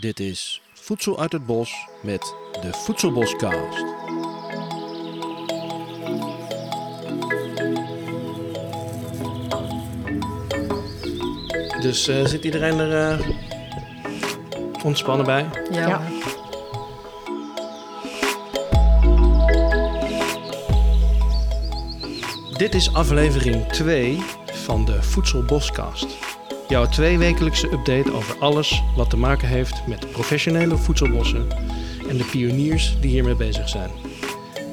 Dit is Voedsel uit het Bos met de Voedselboscast. Dus eh, zit iedereen er eh, ontspannen bij? Ja. Ja. Dit is aflevering 2 van de Voedselboscast. Jouw tweewekelijkse update over alles wat te maken heeft met professionele voedselbossen en de pioniers die hiermee bezig zijn.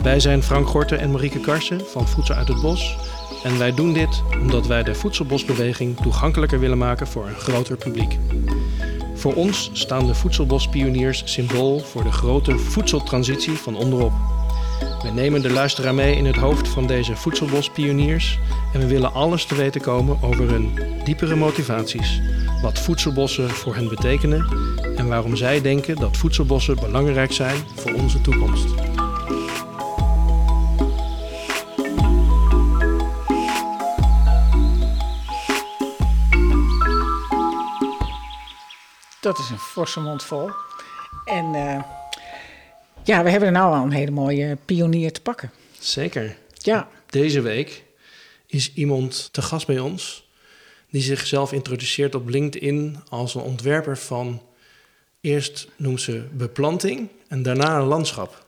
Wij zijn Frank Gorten en Marieke Karsen van Voedsel uit het Bos. En wij doen dit omdat wij de voedselbosbeweging toegankelijker willen maken voor een groter publiek. Voor ons staan de voedselbospioniers symbool voor de grote voedseltransitie van onderop. We nemen de luisteraar mee in het hoofd van deze voedselbospioniers en we willen alles te weten komen over hun diepere motivaties, wat voedselbossen voor hen betekenen en waarom zij denken dat voedselbossen belangrijk zijn voor onze toekomst. Dat is een forse mond vol. En eh, ja, we hebben er nou al een hele mooie pionier te pakken. Zeker. Ja, Deze week is iemand te gast bij ons die zichzelf introduceert op LinkedIn als een ontwerper van eerst noemt ze beplanting en daarna een landschap.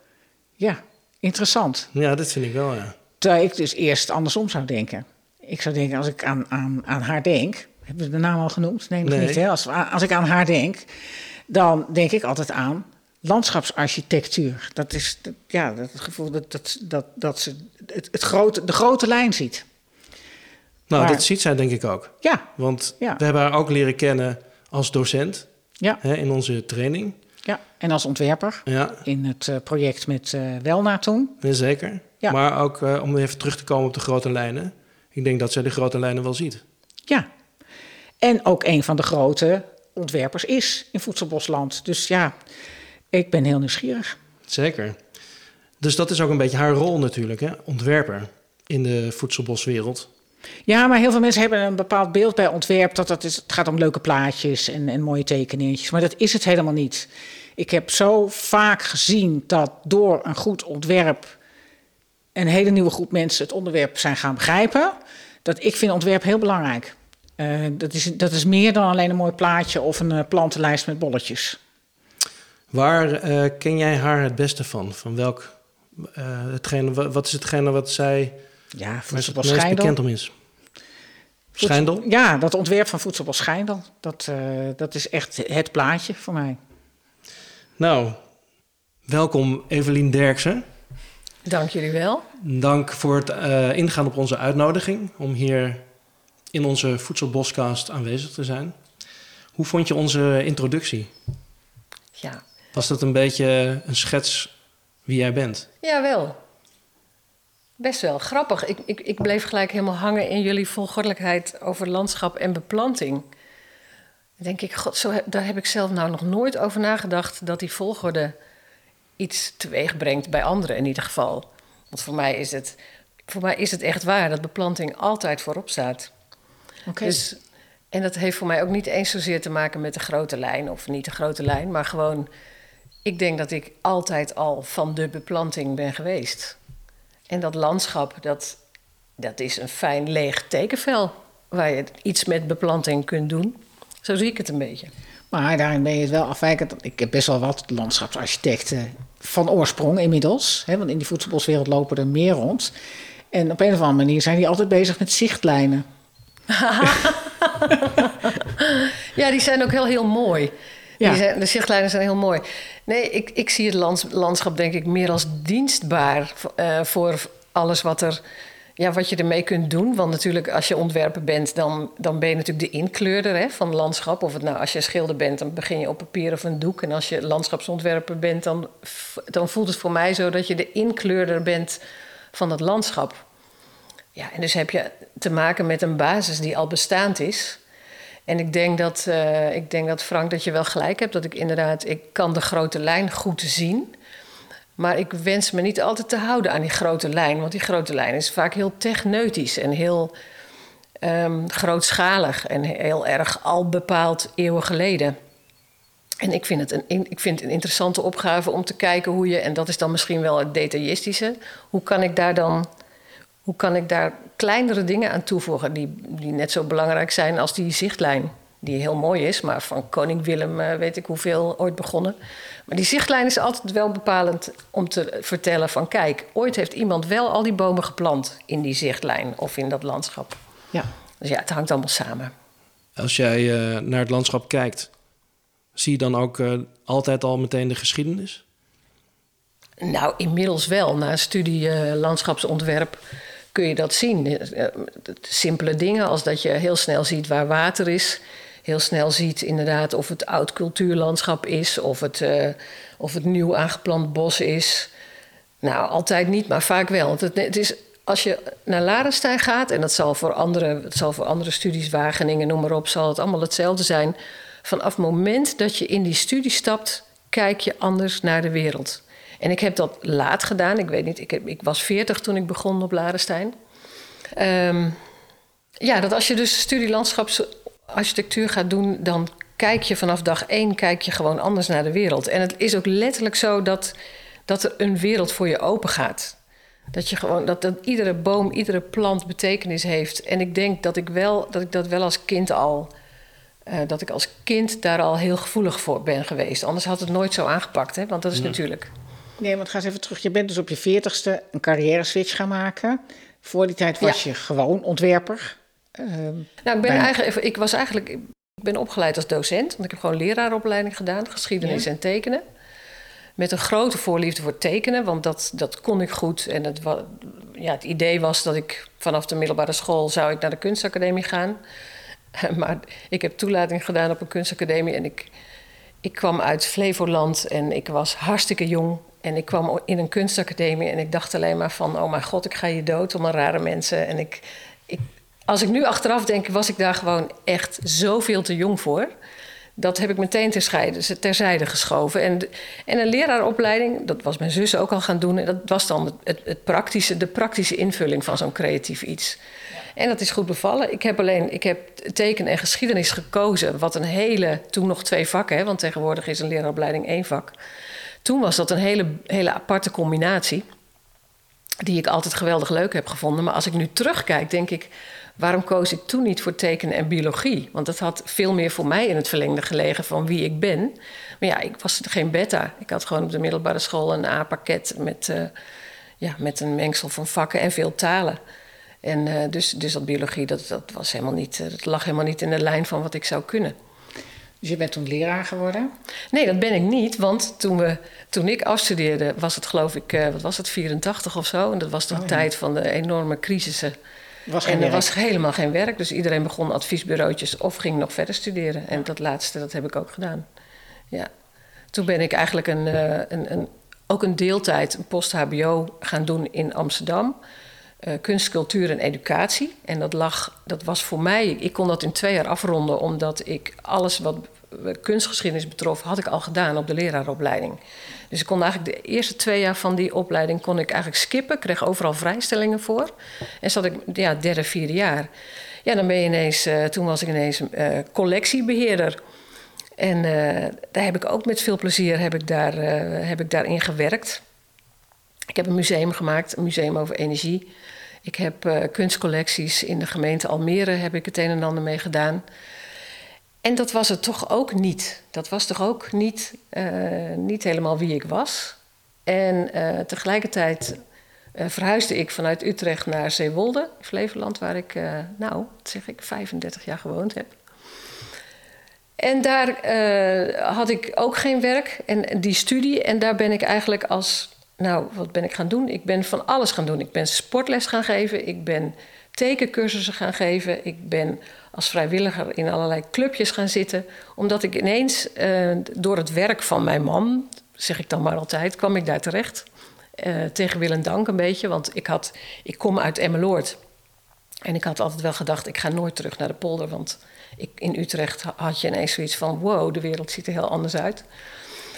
ja, interessant. Ja, dat vind ik wel, ja. Terwijl ik dus eerst andersom zou denken. Ik zou denken, als ik aan, aan, aan haar denk... Hebben we de naam al genoemd? Nee, niet. Hè? Als, als ik aan haar denk, dan denk ik altijd aan landschapsarchitectuur. Dat is dat- ja, dat het gevoel dat, dat, dat, dat ze het, het grote, de grote lijn ziet. Nou, Maar- dat ziet zij denk ik ook. Ja, Want Ja. we hebben haar ook leren kennen als docent ja, hè, in onze training. ja. En als ontwerper Ja, in het eh, project met eh Welna toen. ja, zeker. Ja. Maar ook eh, om even terug te komen op de grote lijnen. Ik denk dat zij de grote lijnen wel ziet. Ja. En ook een van de grote ontwerpers is in Voedselbosland. Dus ja, ik ben heel nieuwsgierig. Zeker. Dus dat is ook een beetje haar rol natuurlijk, hè? ontwerper in de voedselboswereld. Ja, maar heel veel mensen hebben een bepaald beeld bij ontwerp. Dat dat is, het gaat om leuke plaatjes en, en mooie tekeningetjes. Maar dat is het helemaal niet. Ik heb zo vaak gezien dat door een goed ontwerp... een hele nieuwe groep mensen het onderwerp zijn gaan begrijpen. Dat ik vind ontwerp heel belangrijk. Eh, dat, is, dat is meer dan alleen een mooi plaatje of een eh, plantenlijst met bolletjes. Waar eh, ken jij haar het beste van? Van welk, eh, hetgene, wa- wat is hetgene wat zij Ja, het meest Schijndel. bekend om is? Schijndel? Ja, dat ontwerp van Voedselbos Schijndel. Dat, eh, dat is echt het plaatje voor mij. Nou, welkom Evelien Derksen. Dank jullie wel. Dank voor het eh, ingaan op onze uitnodiging om hier in onze Voedselboscast aanwezig te zijn. Hoe vond je onze introductie? Ja, Was dat een beetje een schets wie jij bent? jawel. Best wel grappig. Ik, ik, ik bleef gelijk helemaal hangen in jullie volgordelijkheid over landschap en beplanting. Dan denk ik, god, zo, heb- daar heb ik zelf nou nog nooit over nagedacht... dat die volgorde iets teweeg brengt bij anderen in ieder geval. Want voor mij is het, voor mij is het echt waar dat beplanting altijd voorop staat. Oké. Dus, en dat heeft voor mij ook niet eens zozeer te maken met de grote lijn, of niet de grote lijn, maar gewoon, ik denk dat ik altijd al van de beplanting ben geweest. En dat landschap, dat, dat is een fijn leeg tekenvel, waar je iets met beplanting kunt doen. Zo zie ik het een beetje. Maar daarin ben je het wel afwijkend. Ik heb best wel wat landschapsarchitecten van oorsprong inmiddels. Hè, want in die voedselboswereld lopen er meer rond. En op een of andere manier zijn die altijd bezig met zichtlijnen. Ja, die zijn ook heel, heel mooi. Ja. De zichtlijnen zijn heel mooi. Nee, ik, ik zie het lands- landschap denk ik meer als dienstbaar eh, voor alles wat, er, ja, wat je ermee kunt doen. Want natuurlijk, als je ontwerper bent, dan, dan ben je natuurlijk de inkleurder hè, van het landschap. Of het nou, als je schilder bent, dan begin je op papier of een doek. En als je landschapsontwerper bent, dan, dan voelt het voor mij zo dat je de inkleurder bent van het landschap. Ja, en dus heb je te maken met een basis die al bestaand is. En ik denk dat, eh, ik denk dat Frank, dat je wel gelijk hebt. Dat ik inderdaad, ik kan de grote lijn goed zien. Maar ik wens me niet altijd te houden aan die grote lijn. Want die grote lijn is vaak heel techneutisch en heel ehm, grootschalig. En heel erg al bepaald eeuwen geleden. En ik vind, het een, ik vind het een interessante opgave om te kijken hoe je, en dat is dan misschien wel het detaillistische, hoe kan ik daar dan, hoe kan ik daar kleinere dingen aan toevoegen die, die net zo belangrijk zijn als die zichtlijn, die heel mooi is, maar van koning Willem uh, weet ik hoeveel ooit begonnen. Maar die zichtlijn is altijd wel bepalend om te vertellen van kijk, ooit heeft iemand wel al die bomen geplant in die zichtlijn of in dat landschap. Ja. Dus ja, het hangt allemaal samen. Als jij uh, naar het landschap kijkt, zie je dan ook uh, altijd al meteen de geschiedenis? Nou, inmiddels wel. Na een studie uh, landschapsontwerp kun je dat zien. Simpele dingen als dat je heel snel ziet waar water is. Heel snel ziet inderdaad of het oud cultuurlandschap is, of het, uh, of het nieuw aangeplant bos is. Nou, altijd niet, maar vaak wel. Want het, het is als je naar Larenstein gaat, en dat zal voor andere, het zal voor andere studies, Wageningen, noem maar op, zal het allemaal hetzelfde zijn. Vanaf het moment dat je in die studie stapt, kijk je anders naar de wereld. En ik heb dat laat gedaan. Ik weet niet, ik, heb, ik was 40 toen ik begon op Larenstein. Um, ja, dat als je dus studie landschapsarchitectuur gaat doen, dan kijk je vanaf dag één kijk je gewoon anders naar de wereld. En het is ook letterlijk zo dat, dat er een wereld voor je open gaat. Dat, je gewoon, dat, dat iedere boom, iedere plant betekenis heeft. En ik denk dat ik, wel, dat, ik dat wel als kind al. Uh, dat ik als kind daar al heel gevoelig voor ben geweest. Anders had het nooit zo aangepakt, hè? want dat is nee. natuurlijk. Nee, want ga eens even terug. Je bent dus op je veertigste een carrière switch gaan maken. Voor die tijd was ja. je gewoon ontwerper. Uh, nou, ik, ben eigenlijk, ik was eigenlijk. Ik ben opgeleid als docent, want ik heb gewoon leraaropleiding gedaan, geschiedenis ja. en tekenen met een grote voorliefde voor tekenen, want dat, dat kon ik goed. En het, ja, het idee was dat ik vanaf de middelbare school zou ik naar de kunstacademie gaan. Maar ik heb toelating gedaan op een kunstacademie en ik, ik kwam uit Flevoland en ik was hartstikke jong. En ik kwam in een kunstacademie en ik dacht alleen maar van... oh mijn god, ik ga je dood om een rare mensen. En ik, ik, als ik nu achteraf denk, was ik daar gewoon echt zoveel te jong voor dat heb ik meteen terzijde, terzijde geschoven. En, en een leraaropleiding, dat was mijn zus ook al gaan doen. En dat was dan het, het praktische, de praktische invulling van zo'n creatief iets. En dat is goed bevallen. Ik heb alleen ik heb teken en geschiedenis gekozen. Wat een hele, toen nog twee vakken, hè, want tegenwoordig is een leraaropleiding één vak. Toen was dat een hele, hele aparte combinatie. Die ik altijd geweldig leuk heb gevonden. Maar als ik nu terugkijk, denk ik waarom koos ik toen niet voor tekenen en biologie? Want dat had veel meer voor mij in het verlengde gelegen van wie ik ben. Maar ja, ik was geen beta. Ik had gewoon op de middelbare school een A-pakket met, uh, ja, met een mengsel van vakken en veel talen. En uh, dus, dus dat biologie, dat, dat, was helemaal niet, uh, dat lag helemaal niet in de lijn van wat ik zou kunnen. Dus je bent toen leraar geworden? Nee, dat ben ik niet. Want toen, we, toen ik afstudeerde, was het geloof ik, wat was het, 84 of zo. En dat was de oh, ja. tijd van de enorme crisissen was en er werk. was helemaal geen werk. Dus iedereen begon adviesbureautjes of ging nog verder studeren. En dat laatste, dat heb ik ook gedaan. Ja. Toen ben ik eigenlijk een, uh, een, een, ook een deeltijd, een post-HBO gaan doen in Amsterdam. Uh, kunst, cultuur en educatie. En dat, lag, dat was voor mij, ik kon dat in twee jaar afronden, omdat ik alles wat kunstgeschiedenis betrof, had ik al gedaan op de leraaropleiding. Dus ik kon eigenlijk de eerste twee jaar van die opleiding kon ik eigenlijk skippen. Kreeg overal vrijstellingen voor. En zat ik ja, derde, vierde jaar. Ja, dan ben je ineens, uh, toen was ik ineens uh, collectiebeheerder. En uh, daar heb ik ook met veel plezier heb ik daar, heb ik daarin gewerkt. Ik heb een museum gemaakt, een museum over energie. Ik heb kunstcollecties in de gemeente Almere, heb ik het een en ander mee gedaan. En dat was het toch ook niet. Dat was toch ook niet, uh, niet helemaal wie ik was. En uh, tegelijkertijd uh, verhuisde ik vanuit Utrecht naar Zeewolde, Flevoland, waar ik, nou, wat zeg ik, 35 jaar gewoond heb. En daar had ik ook geen werk en die studie. En daar ben ik eigenlijk als, nou, wat ben ik gaan doen? Ik ben van alles gaan doen. Ik ben sportles gaan geven, ik ben tekencursussen gaan geven, ik ben als vrijwilliger in allerlei clubjes gaan zitten. Omdat ik ineens uh, door het werk van mijn man, zeg ik dan maar altijd, kwam ik daar terecht. Uh, tegen wil en dank een beetje, want ik, had, ik kom uit Emmeloord. En ik had altijd wel gedacht, ik ga nooit terug naar de polder. Want ik, in Utrecht had je ineens zoiets van, wow, de wereld ziet er heel anders uit.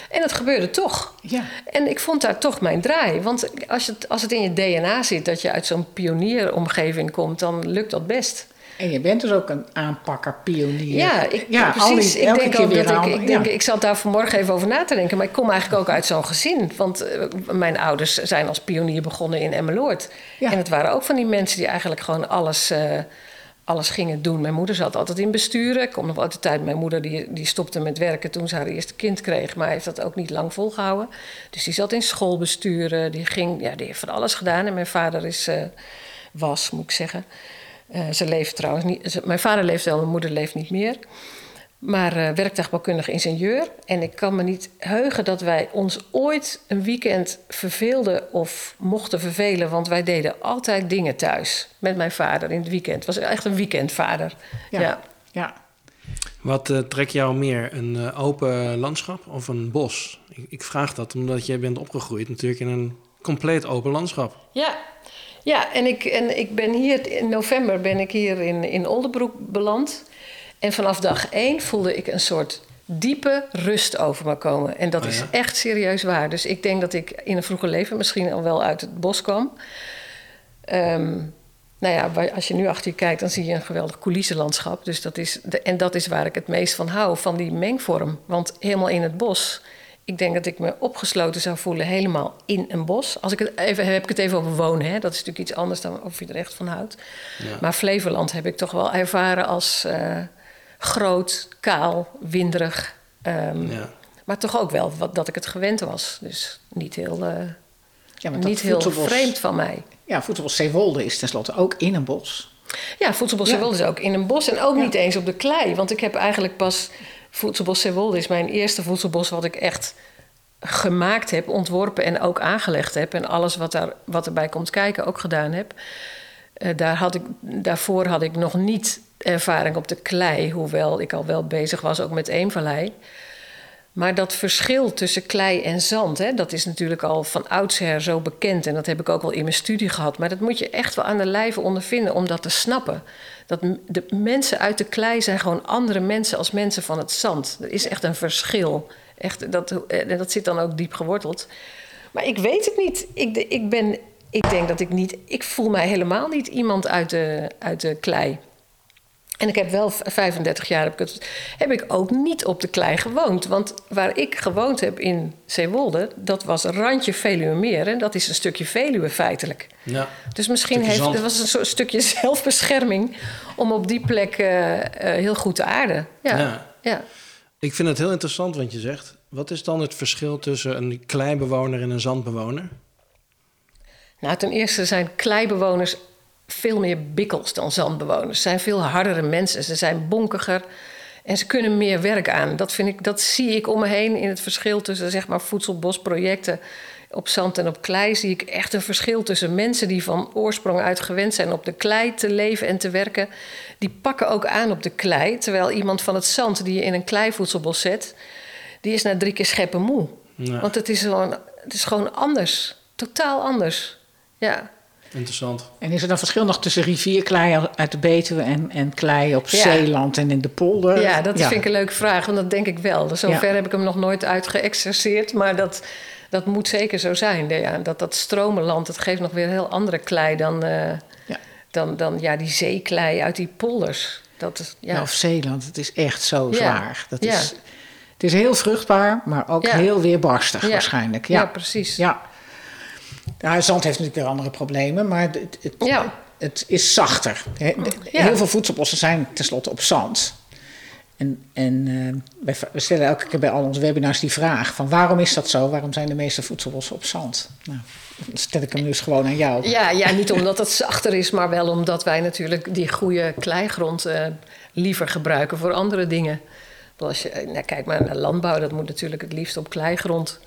En dat gebeurde toch. Ja. En ik vond daar toch mijn draai. Want als het, als het in je DNA zit dat je uit zo'n pionieromgeving komt, dan lukt dat best. En je bent dus ook een aanpakker, pionier. Ja, ik, ja precies. die- ik denk ook dat ik, denk, ik zat daar vanmorgen even over na te denken. Maar ik kom eigenlijk ook uit zo'n gezin. Want eh, mijn ouders zijn als pionier begonnen in Emmeloord. Ja. En het waren ook van die mensen die eigenlijk gewoon alles, eh, alles gingen doen. Mijn moeder zat altijd in besturen. Ik kom nog uit de tijd. Mijn moeder die, die stopte met werken toen ze haar eerste kind kreeg. Maar heeft dat ook niet lang volgehouden. Dus die zat in schoolbesturen. Die, ging, ja, die heeft van alles gedaan. En mijn vader is, eh, was, moet ik zeggen. Eh, ze leeft trouwens niet. mijn vader leeft wel, mijn moeder leeft niet meer. Maar eh werktuigbouwkundige ingenieur. En ik kan me niet heugen dat wij ons ooit een weekend verveelden of mochten vervelen. Want wij deden altijd dingen thuis met mijn vader in het weekend. Het was echt een weekendvader. Ja. Ja. Ja. Wat eh, trekt jou meer, een eh, open landschap of een bos? Ik, ik vraag dat omdat jij bent opgegroeid natuurlijk in een compleet open landschap. Ja, ja en, ik, en ik ben hier in november ben ik hier in, in Oldenbroek beland. En vanaf dag één voelde ik een soort diepe rust over me komen. En dat Oh is echt serieus waar. Dus ik denk dat ik in een vroeger leven misschien al wel uit het bos kwam. Ehm, nou ja, als je nu achter je kijkt, dan zie je een geweldig coulissenlandschap. Dus dat is de, en dat is waar ik het meest van hou, van die mengvorm. Want helemaal in het bos, ik denk dat ik me opgesloten zou voelen helemaal in een bos. Als ik het even, heb ik het even over wonen, hè? dat is natuurlijk iets anders dan of je er echt van houdt. Ja. Maar Flevoland heb ik toch wel ervaren als eh, groot, kaal, winderig. ehm, Ja. Maar toch ook wel wat, dat ik het gewend was. Dus niet heel, eh, Ja, niet heel vreemd van mij. Ja, voedselbos Zeewolde is tenslotte ook in een bos. Ja, Ja. Zeewolde is ook in een bos en ook niet eens op de klei. Want ik heb eigenlijk pas... Voedselbos Zeewolde is mijn eerste voedselbos wat ik echt gemaakt heb, ontworpen en ook aangelegd heb. En alles wat, daar, wat erbij komt kijken ook gedaan heb. Eh, daar had ik, daarvoor had ik nog niet ervaring op de klei. Hoewel ik al wel bezig was ook met Eemvallei. Maar dat verschil tussen klei en zand, hè, dat is natuurlijk al van oudsher zo bekend. En dat heb ik ook wel in mijn studie gehad. Maar dat moet je echt wel aan de lijve ondervinden om dat te snappen. Dat de mensen uit de klei zijn gewoon andere mensen als mensen van het zand. Er is echt een verschil. Echt, dat, eh, dat zit dan ook diep geworteld. Maar ik weet het niet. Ik, ik, ben, ik denk dat ik niet... Ik voel mij helemaal niet iemand uit de, uit de klei. En ik heb wel v- 35 jaar heb ik, het, heb ik ook niet op de klei gewoond. Want waar ik gewoond heb in Zeewolde, dat was een randje Veluwemeer. En dat is een stukje Veluwe feitelijk. Ja. Dus misschien heeft zand. het was een soort stukje zelfbescherming om op die plek eh, eh, heel goed te aarden. Ja. Ja. Ja. Ik vind het heel interessant wat je zegt. Wat is dan het verschil tussen een kleibewoner en een zandbewoner? Nou, ten eerste zijn kleibewoners veel meer bikkels dan zandbewoners. Ze zijn veel hardere mensen. Ze zijn bonkiger en ze kunnen meer werk aan. Dat, vind ik, dat zie ik om me heen in het verschil tussen zeg maar, voedselbosprojecten op zand en op klei. Zie ik echt een verschil tussen mensen die van oorsprong uit gewend zijn op de klei te leven en te werken. Die pakken ook aan op de klei. Terwijl iemand van het zand die je in een kleivoedselbos zet, die is na drie keer scheppen moe. Ja. Want het is, gewoon, het is gewoon anders. Totaal anders. Ja. Interessant. En is er dan verschil nog tussen rivierklei uit de Betuwe en, en klei op Ja. Zeeland en in de polder? Ja, dat vind ik een leuke vraag, want dat denk ik wel. Dus zover Ja. heb ik hem nog nooit uitgeëxerceerd, maar dat, dat moet zeker zo zijn. Ja, dat, dat stromenland, dat geeft nog weer heel andere klei dan, eh, Ja. dan, dan ja, die zeeklei uit die polders. Dat is, ja. Ja, of Zeeland, het is echt zo Ja. zwaar. Dat Ja. is, het is heel vruchtbaar, maar ook Ja. heel weerbarstig Ja. waarschijnlijk. ja. Ja, precies. ja. Nou, zand heeft natuurlijk weer andere problemen, maar het, het, Ja. het is zachter. Ja. Heel veel voedselbossen zijn tenslotte op zand. En, en eh, wij we stellen elke keer bij al onze webinars die vraag: van waarom is dat zo? Waarom zijn de meeste voedselbossen op zand? Nou, dan stel ik hem dus gewoon aan jou. Ja, ja, niet omdat het zachter is, maar wel omdat wij natuurlijk die goede kleigrond eh, liever gebruiken voor andere dingen. Want Als je, eh, nou, kijk maar naar landbouw, dat moet natuurlijk het liefst op kleigrond.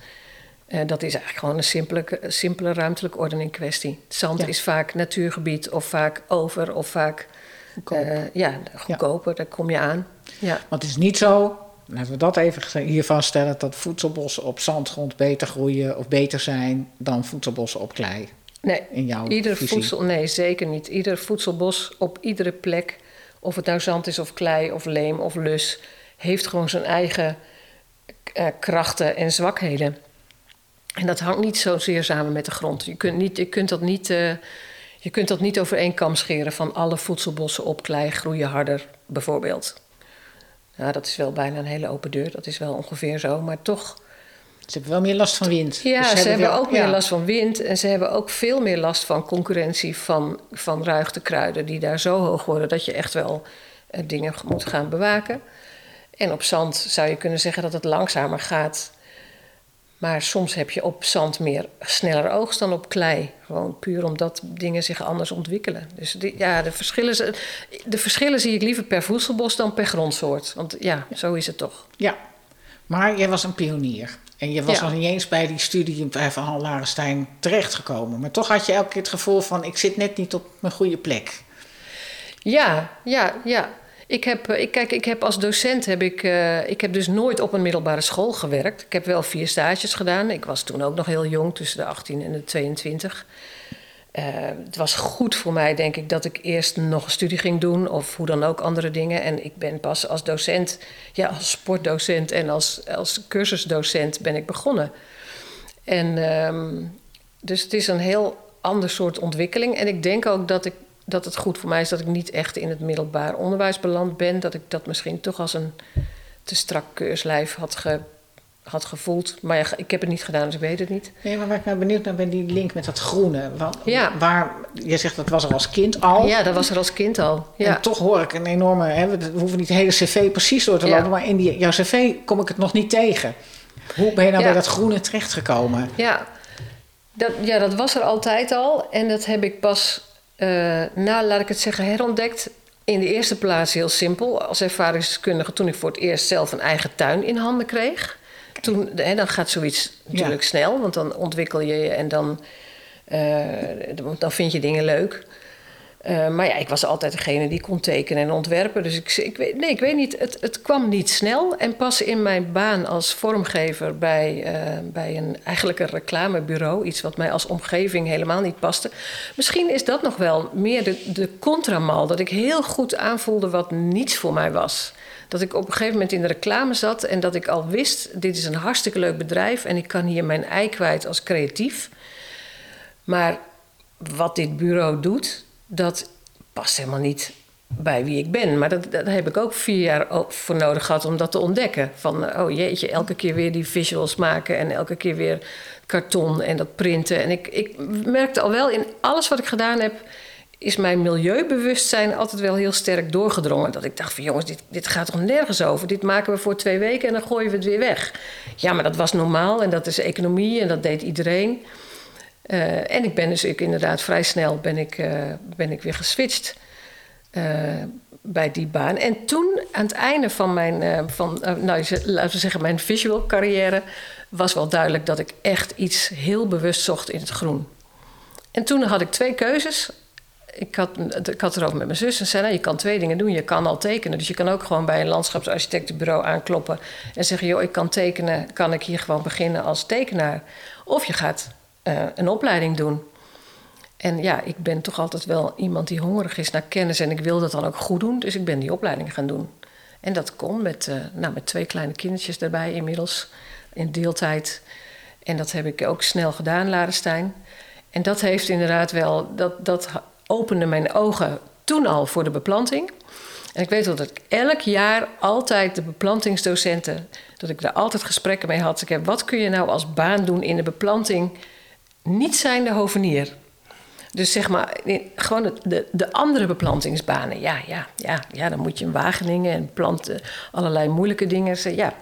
Eh, dat is eigenlijk gewoon een simpele, simpele ruimtelijke ordening kwestie. Zand Ja. is vaak natuurgebied of vaak over of vaak eh, ja, goedkoper, daar kom je aan. Ja. Want het is niet zo, laten we dat even hier vaststellen, dat voedselbossen op zandgrond beter groeien of beter zijn dan voedselbossen op klei. Nee, In jouw ieder visie. voedsel, nee, zeker niet. Ieder voedselbos op iedere plek, of het nou zand is of klei of leem of lus, heeft gewoon zijn eigen eh, krachten en zwakheden. En dat hangt niet zozeer samen met de grond. Je kunt, niet, je kunt dat niet. eh, je kunt dat niet over één kam scheren van alle voedselbossen op klei groeien harder, bijvoorbeeld. Nou, dat is wel bijna een hele open deur, dat is wel ongeveer zo, maar toch. Ze hebben wel meer last van wind. Ja, Dus ze hebben wel- ook meer last van wind en ze hebben ook veel meer last van concurrentie van, van ruigte kruiden, die daar zo hoog worden dat je echt wel eh, dingen moet gaan bewaken. En op zand zou je kunnen zeggen dat het langzamer gaat. Maar soms heb je op zand meer sneller oogst dan op klei. Gewoon puur omdat dingen zich anders ontwikkelen. Dus die, ja, de verschillen, de verschillen zie ik liever per voedselbos dan per grondsoort. Want ja, zo is het toch. Ja, maar jij was een pionier. En je was Ja. nog niet eens bij die studie van Han Larenstein terechtgekomen. Maar toch had je elke keer het gevoel van... ik zit net niet op mijn goede plek. Ja, ja, ja. Ik heb, eh, ik, kijk, ik heb als docent heb ik, eh, ik heb dus nooit op een middelbare school gewerkt. Ik heb wel vier stages gedaan. Ik was toen ook nog heel jong, tussen de 18 en de 22. Eh, het was goed voor mij, denk ik, dat ik eerst nog een studie ging doen of hoe dan ook andere dingen. En ik ben pas als docent, ja, als sportdocent en als, als cursusdocent ben ik begonnen. En ehm, dus het is een heel ander soort ontwikkeling. En ik denk ook dat, ik, dat het goed voor mij is dat ik niet echt in het middelbaar onderwijs beland ben. Dat ik dat misschien toch als een te strak keurslijf had, ge, had gevoeld. Maar ja, ik heb het niet gedaan, dus ik weet het niet. Nee, maar waar ik nou benieuwd naar ben, die link met dat groene. Want, Ja. Waar, je zegt dat was er als kind al. Ja, dat was er als kind al. Ja. En toch hoor ik een enorme... Hè, we hoeven niet de hele cv precies door te Ja. lopen... maar in die, jouw cv kom ik het nog niet tegen. Hoe ben je nou Ja. bij dat groene terechtgekomen? Ja, dat, ja, dat was er altijd al. En dat heb ik pas, eh, na, laat ik het zeggen, herontdekt. In de eerste plaats heel simpel. Als ervaringsdeskundige toen ik voor het eerst zelf een eigen tuin in handen kreeg. Toen, hè, dan gaat zoiets natuurlijk snel. Want dan ontwikkel je je en dan, eh, dan vind je dingen leuk. Eh, maar ja, ik was altijd degene die kon tekenen en ontwerpen. Dus ik, ik, weet, nee, ik weet niet, het, het kwam niet snel. En pas in mijn baan als vormgever bij, eh, bij een, eigenlijk een reclamebureau... iets wat mij als omgeving helemaal niet paste. Misschien is dat nog wel meer de, de contramal. Dat ik heel goed aanvoelde wat niets voor mij was. Dat ik op een gegeven moment in de reclame zat... en dat ik al wist, dit is een hartstikke leuk bedrijf... en ik kan hier mijn ei kwijt als creatief. Maar wat dit bureau doet, dat past helemaal niet bij wie ik ben. Maar dat, daar heb ik ook vier jaar voor nodig gehad om dat te ontdekken. Van, oh jeetje, elke keer weer die visuals maken... en elke keer weer karton en dat printen. En ik, ik merkte al wel in alles wat ik gedaan heb... is mijn milieubewustzijn altijd wel heel sterk doorgedrongen. Dat ik dacht van jongens, dit, dit gaat toch nergens over? Dit maken we voor twee weken en dan gooien we het weer weg. Ja, maar dat was normaal en dat is economie en dat deed iedereen... Eh, en ik ben dus ook inderdaad vrij snel ben ik, eh, ben ik weer geswitcht eh, bij die baan. En toen, aan het einde van mijn, van, nou, laten we zeggen, mijn visual carrière, was wel duidelijk dat ik echt iets heel bewust zocht in het groen. En toen had ik twee keuzes. Ik had, ik had erover met mijn zus en zei: nou, Je kan twee dingen doen. Je kan al tekenen. Dus je kan ook gewoon bij een landschapsarchitectenbureau aankloppen en zeggen: Joh, ik kan tekenen. Kan ik hier gewoon beginnen als tekenaar? Of je gaat eh, een opleiding doen. En ja, ik ben toch altijd wel iemand die hongerig is naar kennis en ik wil dat dan ook goed doen. Dus ik ben die opleiding gaan doen. En dat kon met, eh, nou, met twee kleine kindertjes erbij inmiddels in deeltijd. En dat heb ik ook snel gedaan, Larenstein. En dat heeft inderdaad wel, dat, dat opende mijn ogen toen al voor de beplanting. En ik weet wel dat ik elk jaar altijd de beplantingsdocenten, dat ik daar altijd gesprekken mee had. Ik heb, wat kun je nou als baan doen in de beplanting, niet zijn de hovenier? Dus zeg maar, gewoon de, de, de andere beplantingsbanen. Ja, ja, ja, ja, dan moet je in Wageningen en planten allerlei moeilijke dingen. Ja.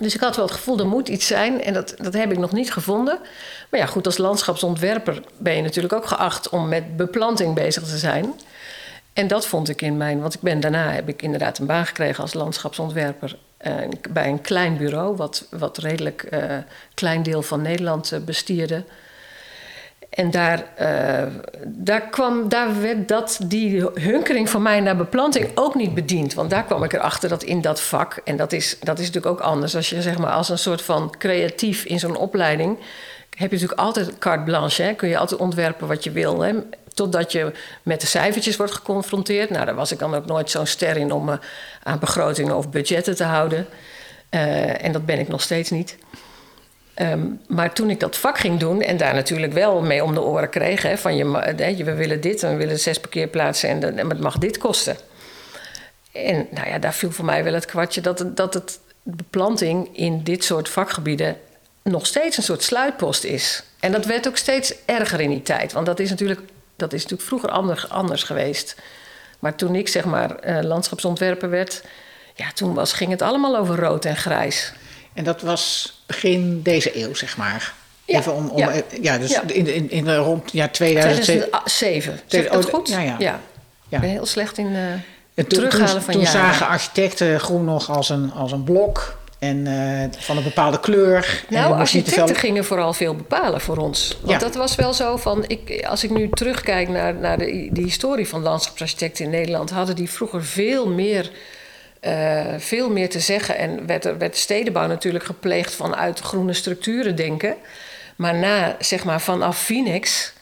Dus ik had wel het gevoel, er moet iets zijn. En dat, dat heb ik nog niet gevonden. Maar ja, goed, als landschapsontwerper ben je natuurlijk ook geacht om met beplanting bezig te zijn. En dat vond ik in mijn. Want ik ben daarna heb ik inderdaad een baan gekregen als landschapsontwerper. Bij een klein bureau, wat, wat redelijk eh, klein deel van Nederland eh, bestierde. En daar, eh, daar, kwam, daar werd dat, die hunkering van mij naar beplanting ook niet bediend. Want daar kwam ik erachter dat in dat vak, en dat is, dat is natuurlijk ook anders, als je zeg maar als een soort van creatief in zo'n opleiding. heb je natuurlijk altijd carte blanche. Hè? Kun je altijd ontwerpen wat je wil. Hè? Totdat je met de cijfertjes wordt geconfronteerd. Nou, daar was ik dan ook nooit zo'n ster in om me aan begrotingen of budgetten te houden. Eh, en dat ben ik nog steeds niet. Ehm, maar toen ik dat vak ging doen en daar natuurlijk wel mee om de oren kreeg... Hè, van je, we willen dit en we willen zes parkeerplaatsen en, en het mag dit kosten. En nou ja, daar viel voor mij wel het kwartje dat, dat het beplanting in dit soort vakgebieden nog steeds een soort sluitpost is. En dat werd ook steeds erger in die tijd. Want dat is natuurlijk, dat is natuurlijk vroeger anders, anders geweest. Maar toen ik zeg maar uh, landschapsontwerper werd, ja, toen was, ging het allemaal over rood en grijs. En dat was begin deze eeuw, zeg maar. Ja, Even om, om, ja. ja dus In, in, in rond ja, 2007. 2007. Zeg ik dat goed? Ja, ja. ja. Ik ben heel slecht in uh, en toen, terughalen toen, van Toen zagen architecten groen nog als een, als een blok. En uh, van een bepaalde kleur. Nou, architecten veel... gingen vooral veel bepalen voor ons. Want ja. dat was wel zo van... Ik, als ik nu terugkijk naar, naar de, de historie van landschapsarchitecten in Nederland... hadden die vroeger veel meer, uh, veel meer te zeggen. En werd, er, werd stedenbouw natuurlijk gepleegd vanuit groene structuren denken. Maar na, zeg maar, vanaf Phoenix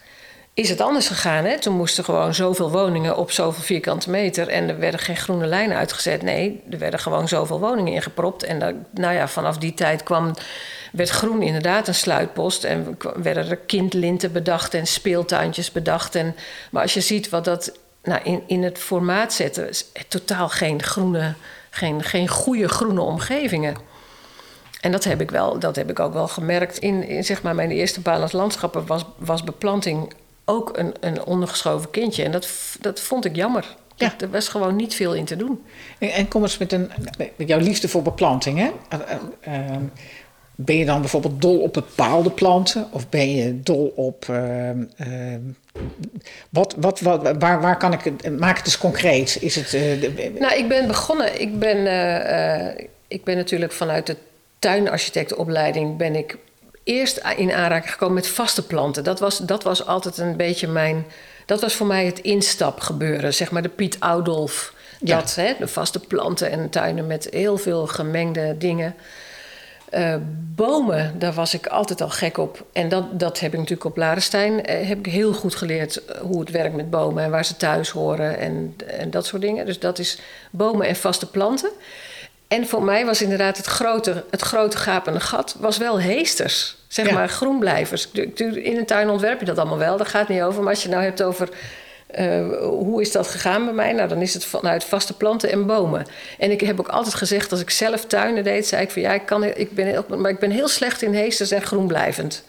is het anders gegaan. Hè? Toen moesten gewoon zoveel woningen op zoveel vierkante meter. En er werden geen groene lijnen uitgezet. Nee, er werden gewoon zoveel woningen ingepropt. En nou ja, vanaf die tijd kwam, werd groen inderdaad een sluitpost. En werden er kindlinten bedacht en speeltuintjes bedacht. En, maar als je ziet wat dat nou, in, in het formaat zetten... is totaal geen groene, geen, geen goede groene omgevingen. En dat heb ik, wel, dat heb ik ook wel gemerkt. In, in zeg maar mijn eerste baan als landschapper was, was beplanting ook een, een ondergeschoven kindje. En dat, dat vond ik jammer. Ja. Er was gewoon niet veel in te doen. En, en kom eens met, een, met jouw liefde voor beplanting. Hè? Eh, eh, ehm, ben je dan bijvoorbeeld dol op bepaalde planten? Of ben je dol op. Wat, wat, wat, waar, waar kan ik het. Maak het eens concreet. Is het, nou, ik ben begonnen. Ik ben, ik ben natuurlijk vanuit de tuinarchitectenopleiding. ben ik eerst in aanraking gekomen met vaste planten. Dat was, dat was altijd een beetje mijn. Dat was voor mij het instapgebeuren. Zeg maar de Piet Oudolf. Dat, hè, de vaste planten en tuinen met heel veel gemengde dingen. Uh, bomen, daar was ik altijd al gek op. En dat, dat heb ik natuurlijk op Larenstein. Uh, heb ik heel goed geleerd eh, hoe het werkt met bomen en waar ze thuis horen en, en dat soort dingen. Dus dat is bomen en vaste planten. En voor mij was inderdaad het grote, het grote gapende gat was wel heesters. Zeg maar groenblijvers. In een tuin ontwerp je dat allemaal wel, daar gaat het niet over. Maar als je nou hebt over uh, hoe is dat gegaan bij mij? Nou, dan is het vanuit vaste planten en bomen. En ik heb ook altijd gezegd, als ik zelf tuinen deed, zei ik van ja, ik, kan, ik, ben, heel, maar ik ben heel slecht in heesters en groenblijvend.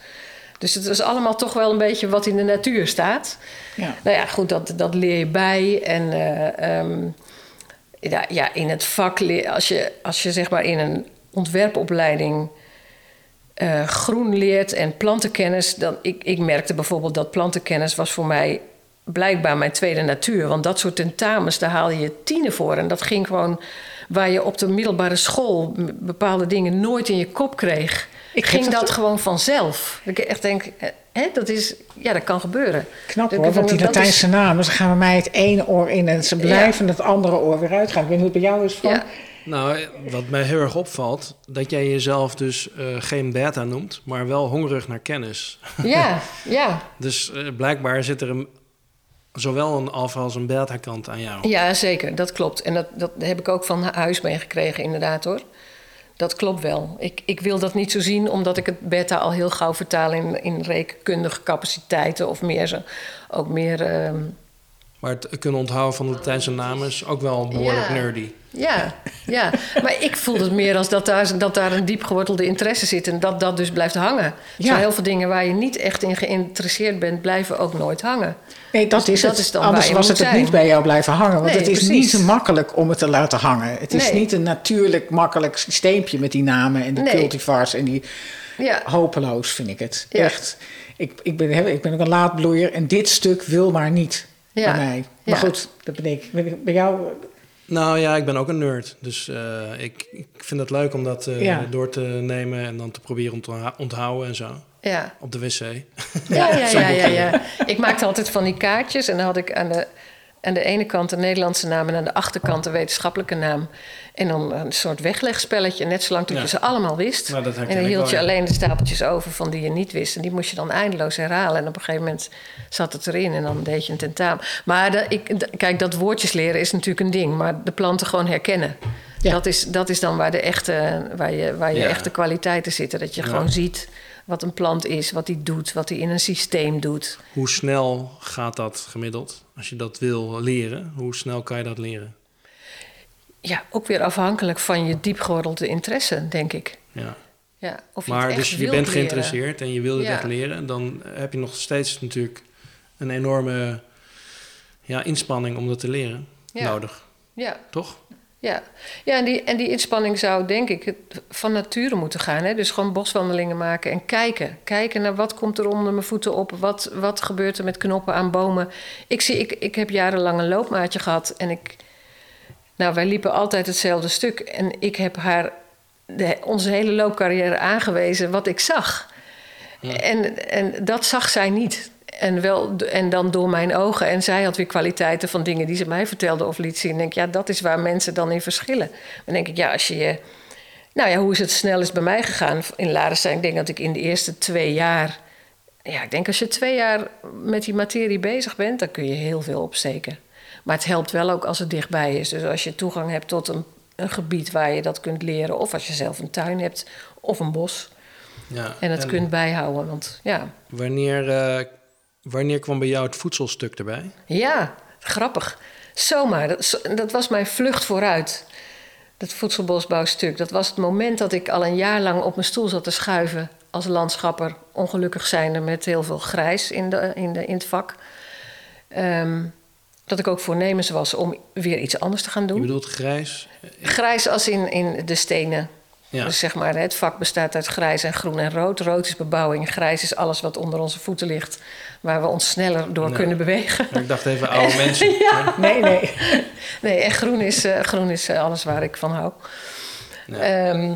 Dus het is allemaal toch wel een beetje wat in de natuur staat. Ja. Nou ja, goed, dat, dat leer je bij. En uh, um, ja, ja, in het vak, als je, als je zeg maar in een ontwerpopleiding uh, groen leert en plantenkennis, dan ik, ik merkte bijvoorbeeld dat plantenkennis was voor mij blijkbaar mijn tweede natuur. Want dat soort tentamens, daar haalde je tienen voor. En dat ging gewoon waar je op de middelbare school bepaalde dingen nooit in je kop kreeg. Ik ging dat, gewoon vanzelf. Ik echt denk, hè, dat is, ja, dat kan gebeuren. Knap hoor, want die Latijnse is... namen, ze gaan bij mij het ene oor in en ze blijven het andere oor weer uitgaan. Ik weet niet hoe het bij jou is van. Ja. Nou, wat mij heel erg opvalt, dat jij jezelf dus uh, geen beta noemt, maar wel hongerig naar kennis. Ja, ja. dus uh, blijkbaar zit er een, zowel een alfa als een beta kant aan jou. Ja, zeker, dat klopt. En dat, dat heb ik ook van huis meegekregen, inderdaad hoor. Dat klopt wel. Ik, ik wil dat niet zo zien, omdat ik het beta al heel gauw vertaal in, in rekenkundige capaciteiten of meer. Ook meer. Uh... Maar het kunnen onthouden van de Latijnse namen is ook wel behoorlijk nerdy. Ja, ja, maar ik voel het meer als dat daar, dat daar een diep gewortelde interesse zit en dat dat dus blijft hangen. Ja. heel veel dingen waar je niet echt in geïnteresseerd bent, blijven ook nooit hangen. Nee, dat dus is dat het. Is dan Anders was het het niet bij jou blijven hangen. Want het is niet zo makkelijk om het te laten hangen. Het is niet een natuurlijk makkelijk systeempje met die namen en die cultivars en die. Ja. Hopeloos vind ik het. Echt. Ik, ik, ben, ik ben ook een laadbloeier en dit stuk wil maar niet bij mij. Maar goed, dat ben ik. Bij jou nou ja, ik ben ook een nerd. Dus uh, ik, ik vind het leuk om dat uh, ja. door te nemen en dan te proberen te onthouden en zo. Ja. Op de wc. Ja, ja, ja, ja, ja, Ik maakte altijd van die kaartjes en dan had ik aan de, Aan de ene kant de Nederlandse naam en aan de achterkant de wetenschappelijke naam. En dan een soort weglegspelletje, net zolang tot Ja. je ze allemaal wist. Nou, en dan hield wel, je ja. alleen de stapeltjes over van die je niet wist. En die moest je dan eindeloos herhalen. En op een gegeven moment zat het erin en dan deed je een tentamen. Maar de, ik, de- kijk, dat woordjes leren is natuurlijk een ding. Maar de planten gewoon herkennen. Ja. Dat, is, dat is dan waar, de echte, waar je, waar je Ja. echte kwaliteiten zitten. Dat je Ja. gewoon ziet wat een plant is, wat die doet, wat hij in een systeem doet. Hoe snel gaat dat gemiddeld? Als je dat wil leren, hoe snel kan je dat leren? Ja, ook weer afhankelijk van je diepgewortelde interesse, denk ik. Ja. Ja, of je Maar het echt dus je bent leren. geïnteresseerd en je wil het Ja. echt leren, dan heb je nog steeds natuurlijk een enorme ja, inspanning om dat te leren Ja. nodig, Ja, toch? Ja. ja en, die, en die inspanning zou, denk ik, van nature moeten gaan. Hè? Dus gewoon boswandelingen maken en kijken. Kijken naar wat komt er onder mijn voeten op. Wat, wat gebeurt er met knoppen aan bomen. Ik, zie, ik, ik heb jarenlang een loopmaatje gehad en ik... Nou, wij liepen altijd hetzelfde stuk. En ik heb haar de, onze hele loopcarrière aangewezen wat ik zag. En, en dat zag zij niet. En, wel, en dan door mijn ogen. En zij had weer kwaliteiten van dingen die ze mij vertelde of liet zien. En denk ik, ja, dat is waar mensen dan in verschillen. Dan denk ik, ja, als je je... Nou ja, hoe is het snel is bij mij gegaan in Larenstein? Ik denk dat ik in de eerste twee jaar... Ja, ik denk als je twee jaar met die materie bezig bent... dan kun je heel veel opsteken. Maar het helpt wel ook als het dichtbij is. Dus als je toegang hebt tot een, een gebied waar je dat kunt leren... of als je zelf een tuin hebt of een bos... Ja. en het kunt bijhouden. Want ja, Wanneer, eh, wanneer kwam bij jou het voedselstuk erbij? Ja, grappig. Zomaar, dat, dat was mijn vlucht vooruit. Dat voedselbosbouwstuk. Dat was het moment dat ik al een jaar lang op mijn stoel zat te schuiven als landschapper. Ongelukkig zijnde met heel veel grijs in, de, in, de, in het vak. Ehm, dat ik ook voornemens was om weer iets anders te gaan Je doen. bedoelt grijs? Grijs als in, in de stenen. Ja. Dus zeg maar, het vak bestaat uit grijs en groen en rood. Rood is bebouwing, grijs is alles wat onder onze voeten ligt. Waar we ons sneller door Nee. kunnen bewegen. Ik dacht even oude mensen. Ja. Nee, nee. Nee, en groen is, eh, groen is eh, alles waar ik van hou. Ja. Ehm,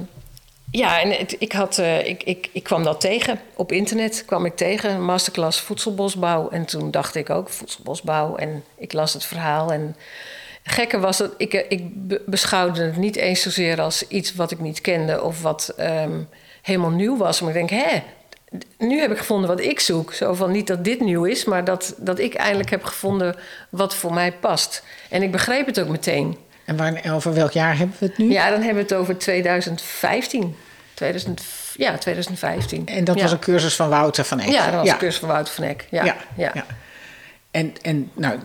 ja, en het- ik, had, eh, ik, ik, ik kwam dat tegen. Op internet kwam ik tegen, een masterclass voedselbosbouw. En toen dacht ik ook, voedselbosbouw. En ik las het verhaal. En gekke was dat ik, eh, ik be- beschouwde het niet eens zozeer als iets wat ik niet kende... of wat ehm, helemaal nieuw was. Maar ik denk, hè, nu heb ik gevonden wat ik zoek. Zo van niet dat dit nieuw is, maar dat, dat ik eindelijk heb gevonden wat voor mij past. En ik begreep het ook meteen. En waar, over welk jaar hebben we het nu? Ja, dan hebben we het over 2015. 2000, ja, 2015. En dat ja. was een cursus van Wouter van Eck. Ja, dat was een cursus van Wouter van Eck. Ja, ja. ja. En, en nou,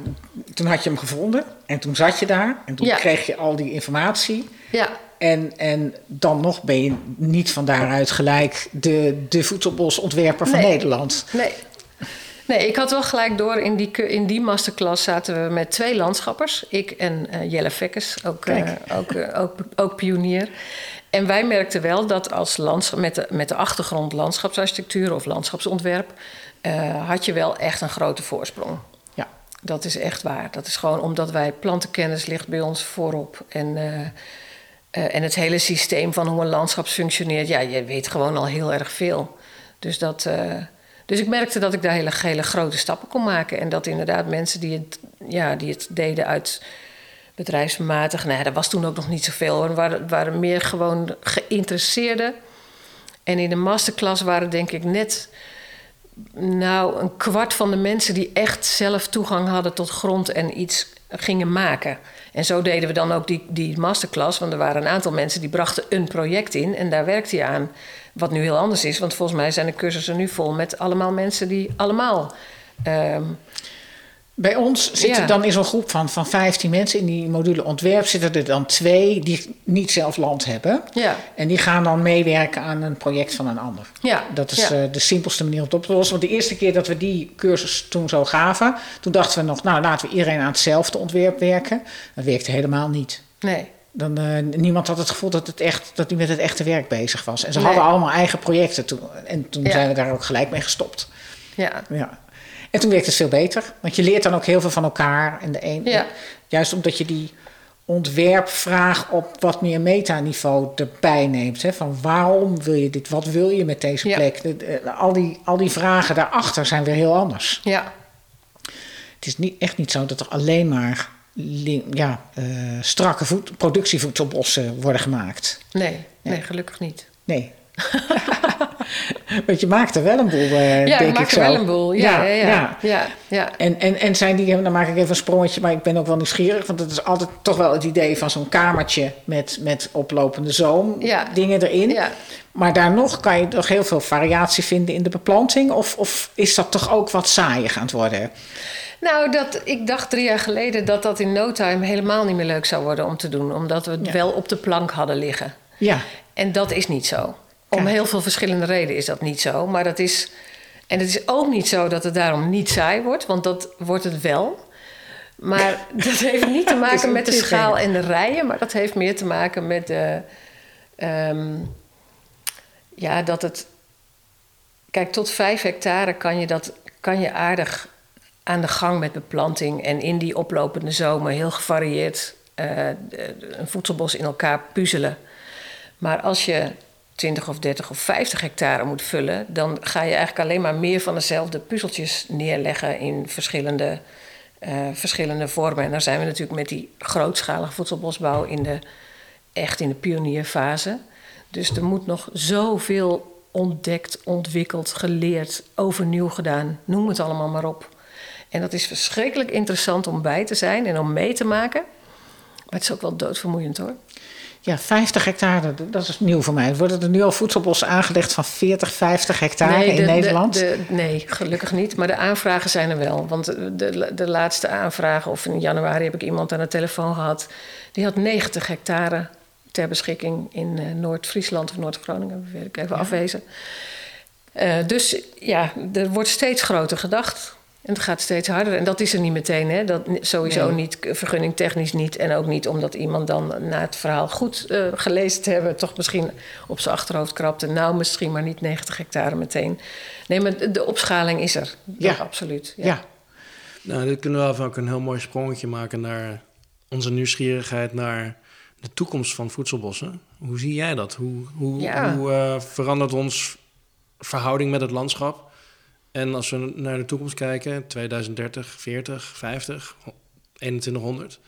toen had je hem gevonden en toen zat je daar en toen Ja. kreeg je al die informatie. ja. En, en dan nog ben je niet van daaruit gelijk de, de voedselbosontwerper van Nee. Nederland. Nee. Nee, ik had wel gelijk door. In die, in die masterclass zaten we met twee landschappers. Ik en eh, Jelle Vekkes, ook, eh, ook, eh, ook, ook pionier. En wij merkten wel dat als lands, met, de, met de achtergrond landschapsarchitectuur of landschapsontwerp... had je wel echt een grote voorsprong. Dat is echt waar. Dat is gewoon omdat wij plantenkennis ligt bij ons voorop. En, eh, eh, en het hele systeem van hoe een landschap functioneert, ja, je weet gewoon al heel erg veel. Dus, dat, eh, dus ik merkte dat ik daar hele, hele grote stappen kon maken. En dat inderdaad mensen die het, ja, die het deden uit bedrijfsmatig, nou dat was toen ook nog niet zoveel. hoor. Er waren, waren meer gewoon geïnteresseerden. En in de masterclass waren denk ik net nou, een kwart van de mensen die echt zelf toegang hadden tot grond en iets gingen maken. En zo deden we dan ook die, die masterclass. Want er waren een aantal mensen die brachten een project in en daar werkte je aan. Wat nu heel anders is, want volgens mij zijn de cursussen nu vol met allemaal mensen die allemaal. ehm, Bij ons zitten Ja. dan in zo'n groep van, van 15 mensen in die module ontwerp zitten er dan twee die niet zelf land hebben. ja, En die gaan dan meewerken aan een project van een ander. ja, Dat is ja. eh, de simpelste manier om het op te lossen. Want de eerste keer dat we die cursus toen zo gaven, toen dachten we nog, nou laten we iedereen aan hetzelfde ontwerp werken. Dat werkte helemaal niet. nee. Dan, eh, niemand had het gevoel dat, het echt, dat hij met het echte werk bezig was. En ze Nee. hadden allemaal eigen projecten toen. En toen Ja. zijn we daar ook gelijk mee gestopt. Ja, Ja. En toen werkte het veel beter. Want je leert dan ook heel veel van elkaar. En de een, Ja. Juist omdat je die ontwerpvraag op wat meer metaniveau erbij neemt. Hè? Van waarom wil je dit? Wat wil je met deze Ja. plek? De- de- al, die, al die vragen daarachter zijn weer heel anders. ja, Het is niet, echt niet zo dat er alleen maar ja, uh, strakke voed, productievoedselbossen worden gemaakt. Nee, nee, gelukkig niet. Nee. Want je maakt er wel een boel, uh, ja, denk ik zo. wel een boel. Ja, ja, ja. ja. ja, En, en, en zijn die, dan maak ik even een sprongetje, maar ik ben ook wel nieuwsgierig. Want het is altijd toch wel het idee van zo'n kamertje met, met oplopende zoom, Ja. dingen erin. Ja. Maar daar nog kan je nog heel veel variatie vinden in de beplanting? Of, of is dat toch ook wat saaiig aan het worden? Nou, dat, ik dacht drie jaar geleden dat dat in no time helemaal niet meer leuk zou worden om te doen. Omdat we het Ja. wel op de plank hadden liggen. Ja, En dat is niet zo. Om heel veel verschillende redenen is dat niet zo. Maar dat is. En het is ook niet zo dat het daarom niet saai wordt, want dat wordt het wel. Maar dat heeft niet te maken met de schaal en de rijen, maar dat heeft meer te maken met de. ehm, ja, dat het. Kijk, tot vijf hectare kan je, dat, kan je aardig aan de gang met beplanting. En in die oplopende zomer heel gevarieerd eh, een voedselbos in elkaar puzzelen. Maar als je 20 of 30 of 50 hectare moet vullen, dan ga je eigenlijk alleen maar meer van dezelfde puzzeltjes neerleggen in verschillende, eh, verschillende vormen. En dan zijn we natuurlijk met die grootschalige voedselbosbouw in de, echt in de pionierfase. Dus er moet nog zoveel ontdekt, ontwikkeld, geleerd, overnieuw gedaan. Noem het allemaal maar op. En dat is verschrikkelijk interessant om bij te zijn en om mee te maken. Maar het is ook wel doodvermoeiend hoor. Ja 50 hectare, dat is nieuw voor mij. Worden er nu al voedselbossen aangelegd van 40, 50 hectare in de- Nederland? de- de- nee, gelukkig niet. Maar de aanvragen zijn er wel. Want de, de, de laatste aanvragen, of in januari heb ik iemand aan de telefoon gehad. Die had 90 hectare ter beschikking in eh, Noord-Friesland of Noord-Groningen, weet ik even afwezen. Eh, dus ja, er wordt steeds groter gedacht. En het gaat steeds harder. En dat is er niet meteen. Hè? Dat, sowieso Nee. niet, vergunning technisch niet. En ook niet omdat iemand dan na het verhaal goed eh, gelezen te hebben... toch misschien op zijn achterhoofd krapte. Nou, misschien maar niet 90 hectare meteen. Nee, maar de, opschaling is er. Ja. Ja, absoluut. Ja. ja. Nou, dit kunnen we wel even ook een heel mooi sprongetje maken naar onze nieuwsgierigheid naar de toekomst van voedselbossen. Hoe zie jij dat? Hoe, hoe, Ja. hoe eh, verandert ons verhouding met het landschap? En als we naar de toekomst kijken, 2030, 40, 50, 2100,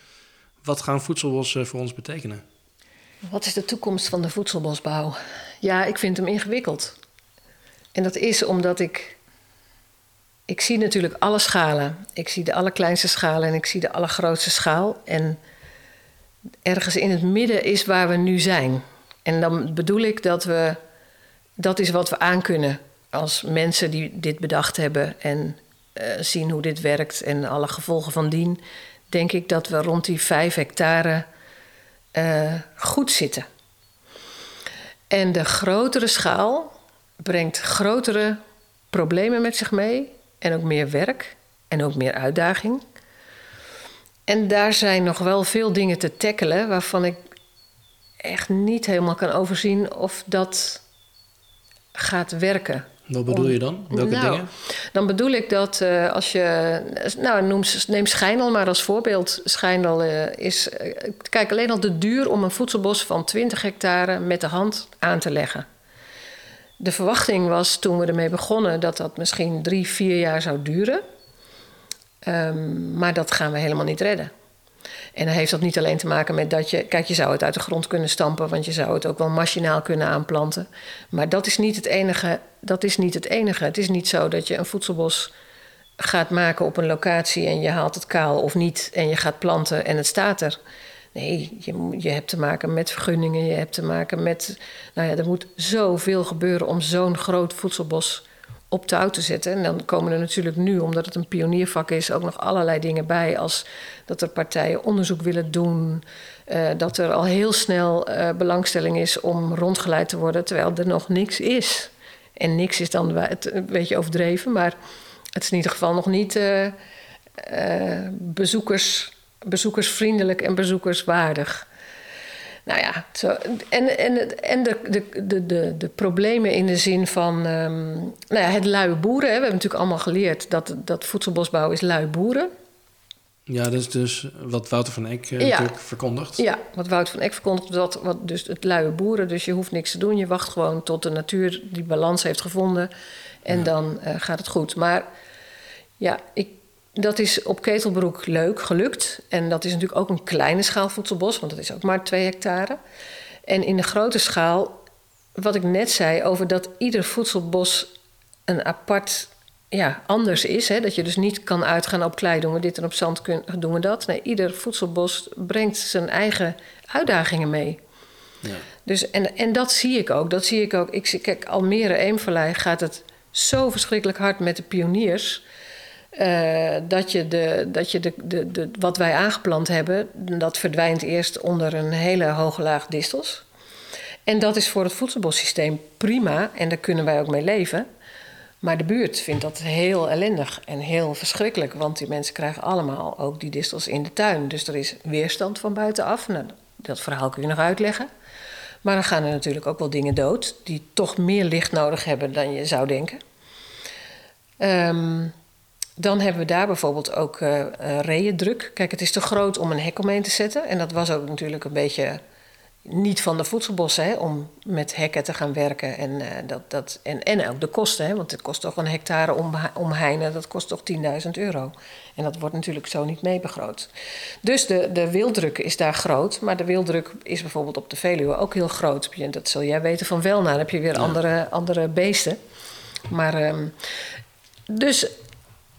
wat gaan voedselbossen voor ons betekenen? Wat is de toekomst van de voedselbosbouw? Ja, ik vind hem ingewikkeld. En dat is omdat ik. Ik zie natuurlijk alle schalen. Ik zie de allerkleinste schalen en ik zie de allergrootste schaal. En ergens in het midden is waar we nu zijn. En dan bedoel ik dat we. Dat is wat we aankunnen als mensen die dit bedacht hebben en eh, zien hoe dit werkt en alle gevolgen van dien. Denk ik dat we rond die vijf hectare eh, goed zitten. En de grotere schaal brengt grotere problemen met zich mee. En ook meer werk en ook meer uitdaging. En daar zijn nog wel veel dingen te tackelen waarvan ik echt niet helemaal kan overzien of dat gaat werken. Wat bedoel je dan? Welke Nou, dingen? Dan bedoel ik dat eh, als je. Nou, noem, neem Schijndel maar als voorbeeld. Schijndel eh, is. eh, kijk, alleen al de duur om een voedselbos van 20 hectare met de hand aan te leggen. De verwachting was toen we ermee begonnen dat dat misschien drie, vier jaar zou duren. Ehm, maar dat gaan we helemaal niet redden. En dan heeft dat niet alleen te maken met dat je... Kijk, je zou het uit de grond kunnen stampen... want je zou het ook wel machinaal kunnen aanplanten. Maar dat is niet het enige. Dat is niet het enige. Het is niet zo dat je een voedselbos gaat maken op een locatie... en je haalt het kaal of niet en je gaat planten en het staat er. Nee, je, je hebt te maken met vergunningen. Je hebt te maken met... Nou ja, er moet zoveel gebeuren om zo'n groot voedselbos op touw te zetten. En dan komen er natuurlijk nu, omdat het een pioniervak is, ook nog allerlei dingen bij. Als dat er partijen onderzoek willen doen. eh, dat er al heel snel eh, belangstelling is om rondgeleid te worden, terwijl er nog niks is. En niks is dan het een beetje overdreven, maar het is in ieder geval nog niet eh, eh, bezoekers, bezoekersvriendelijk en bezoekerswaardig. Nou ja, zo, en, en, de, de, de, de, de problemen in de zin van ehm, nou ja, het luie boeren. Hè. We hebben natuurlijk allemaal geleerd dat, dat voedselbosbouw is lui boeren. Ja, dat is dus wat Wouter van Eck eh, Ja. natuurlijk verkondigt. Ja, wat Wout van Eck verkondigt, dat, wat, dus het luie boeren. Dus je hoeft niks te doen. Je wacht gewoon tot de natuur die balans heeft gevonden. En dan eh, gaat het goed. Maar ja, ik, dat is op Ketelbroek leuk gelukt. En dat is natuurlijk ook een kleine schaal voedselbos, want dat is ook maar 2 hectare. En in de grote schaal, wat ik net zei over dat ieder voedselbos een apart ja, anders is. Hè? Dat je dus niet kan uitgaan op klei doen we dit en op zand doen we dat. Nee, ieder voedselbos brengt zijn eigen uitdagingen mee. Ja. Dus, en, en dat zie ik ook. Dat zie ik ook. Ik zie, kijk, Almere Eemverlei gaat het zo verschrikkelijk hard met de pioniers. Uh, dat je, de, dat je de, de, de, wat wij aangeplant hebben, dat verdwijnt eerst onder een hele hoge laag distels. En dat is voor het voedselbossysteem prima en daar kunnen wij ook mee leven. Maar de buurt vindt dat heel ellendig en heel verschrikkelijk. Want die mensen krijgen allemaal ook die distels in de tuin. Dus er is weerstand van buitenaf. Nou, dat verhaal kun je nog uitleggen. Maar dan gaan er natuurlijk ook wel dingen dood die toch meer licht nodig hebben dan je zou denken. Um, dan hebben we daar bijvoorbeeld ook uh, reeëndruk. Kijk, het is te groot om een hek omheen te zetten. En dat was ook natuurlijk een beetje niet van de voedselbossen hè, om met hekken te gaan werken. En, uh, dat, dat, en, en ook de kosten, hè, want het kost toch een hectare om, omheinen, dat kost toch 10.000 euro. En dat wordt natuurlijk zo niet meebegroot. Dus de, de wildruk is daar groot, maar de wildruk is bijvoorbeeld op de Veluwe ook heel groot. Dat zul jij weten van wel, nou dan heb je weer andere, andere beesten. Maar um, dus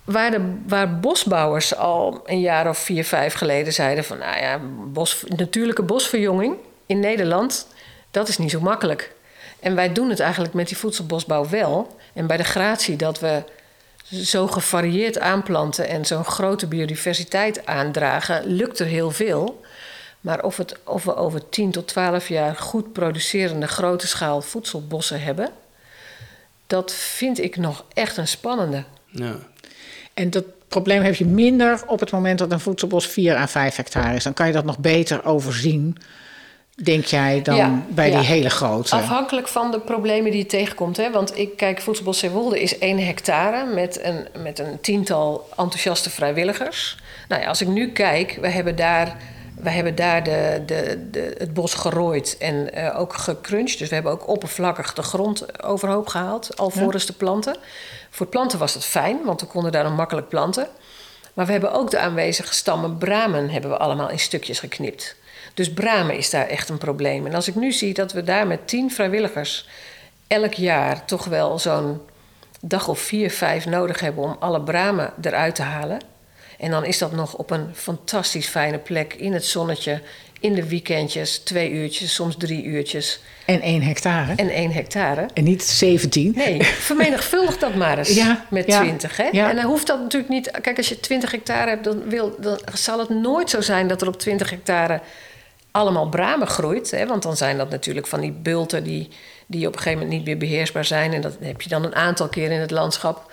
waar, de, waar bosbouwers al een jaar of vier, vijf geleden zeiden van nou ja, bos, natuurlijke bosverjonging in Nederland, dat is niet zo makkelijk. En wij doen het eigenlijk met die voedselbosbouw wel. En bij de gratie dat we zo gevarieerd aanplanten en zo'n grote biodiversiteit aandragen, lukt er heel veel. Maar of, het, of we over 10 tot 12 jaar goed producerende grote schaal voedselbossen hebben, dat vind ik nog echt een spannende. Ja. En dat probleem heb je minder op het moment dat een voedselbos 4 à 5 hectare is. Dan kan je dat nog beter overzien denk jij, dan bij die hele grote? Afhankelijk van de problemen die je tegenkomt. Hè? Want ik kijk, Voedselbos Zeewolde is één hectare met een, met een tiental enthousiaste vrijwilligers. Nou ja, als ik nu kijk, we hebben daar, we hebben daar de, de, de, het bos gerooid en uh, ook gecrunched. Dus we hebben ook oppervlakkig de grond overhoop gehaald, alvorens ja. de planten. Voor planten was dat fijn, want we konden daar dan makkelijk planten. Maar we hebben ook de aanwezige stammen bramen hebben we allemaal in stukjes geknipt. Dus bramen is daar echt een probleem. En als ik nu zie dat we daar met tien vrijwilligers elk jaar toch wel zo'n dag of vier, vijf nodig hebben om alle bramen eruit te halen. En dan is dat nog op een fantastisch fijne plek in het zonnetje, in de weekendjes, twee uurtjes, soms drie uurtjes. En één hectare. En één hectare. En niet 17. Nee, vermenigvuldig dat maar eens ja, met ja, 20. Hè? Ja. En dan hoeft dat natuurlijk niet. Kijk, als je 20 hectare hebt, dan, wil, dan zal het nooit zo zijn dat er op 20 hectare allemaal bramen groeit. Hè, want dan zijn dat natuurlijk van die bulten die, die op een gegeven moment niet meer beheersbaar zijn. En dat heb je dan een aantal keer in het landschap.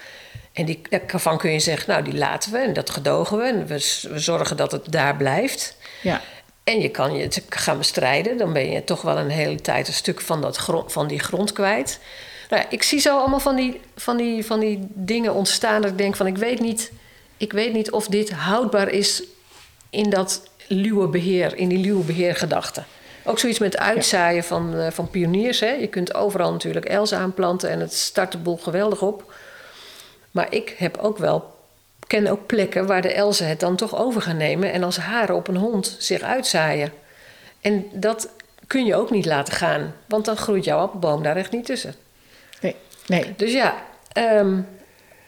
En die, daarvan kun je zeggen, nou die laten we en dat gedogen we. En we, we zorgen dat het daar blijft. Ja. En je kan je gaan bestrijden. Dan ben je toch wel een hele tijd een stuk van, dat grond, van die grond kwijt. Nou ja, ik zie zo allemaal van die, van, die, van die dingen ontstaan dat ik denk van ik weet niet, ik weet niet of dit houdbaar is in dat luwe beheer, in die luwe beheergedachte. Ook zoiets met uitzaaien van, uh, van pioniers. Hè. Je kunt overal natuurlijk els aanplanten en het start de boel geweldig op. Maar ik heb ook wel, ken ook plekken waar de elzen het dan toch over gaan nemen en als haren op een hond zich uitzaaien. En dat kun je ook niet laten gaan, want dan groeit jouw appelboom daar echt niet tussen. Nee, nee. Dus ja, um,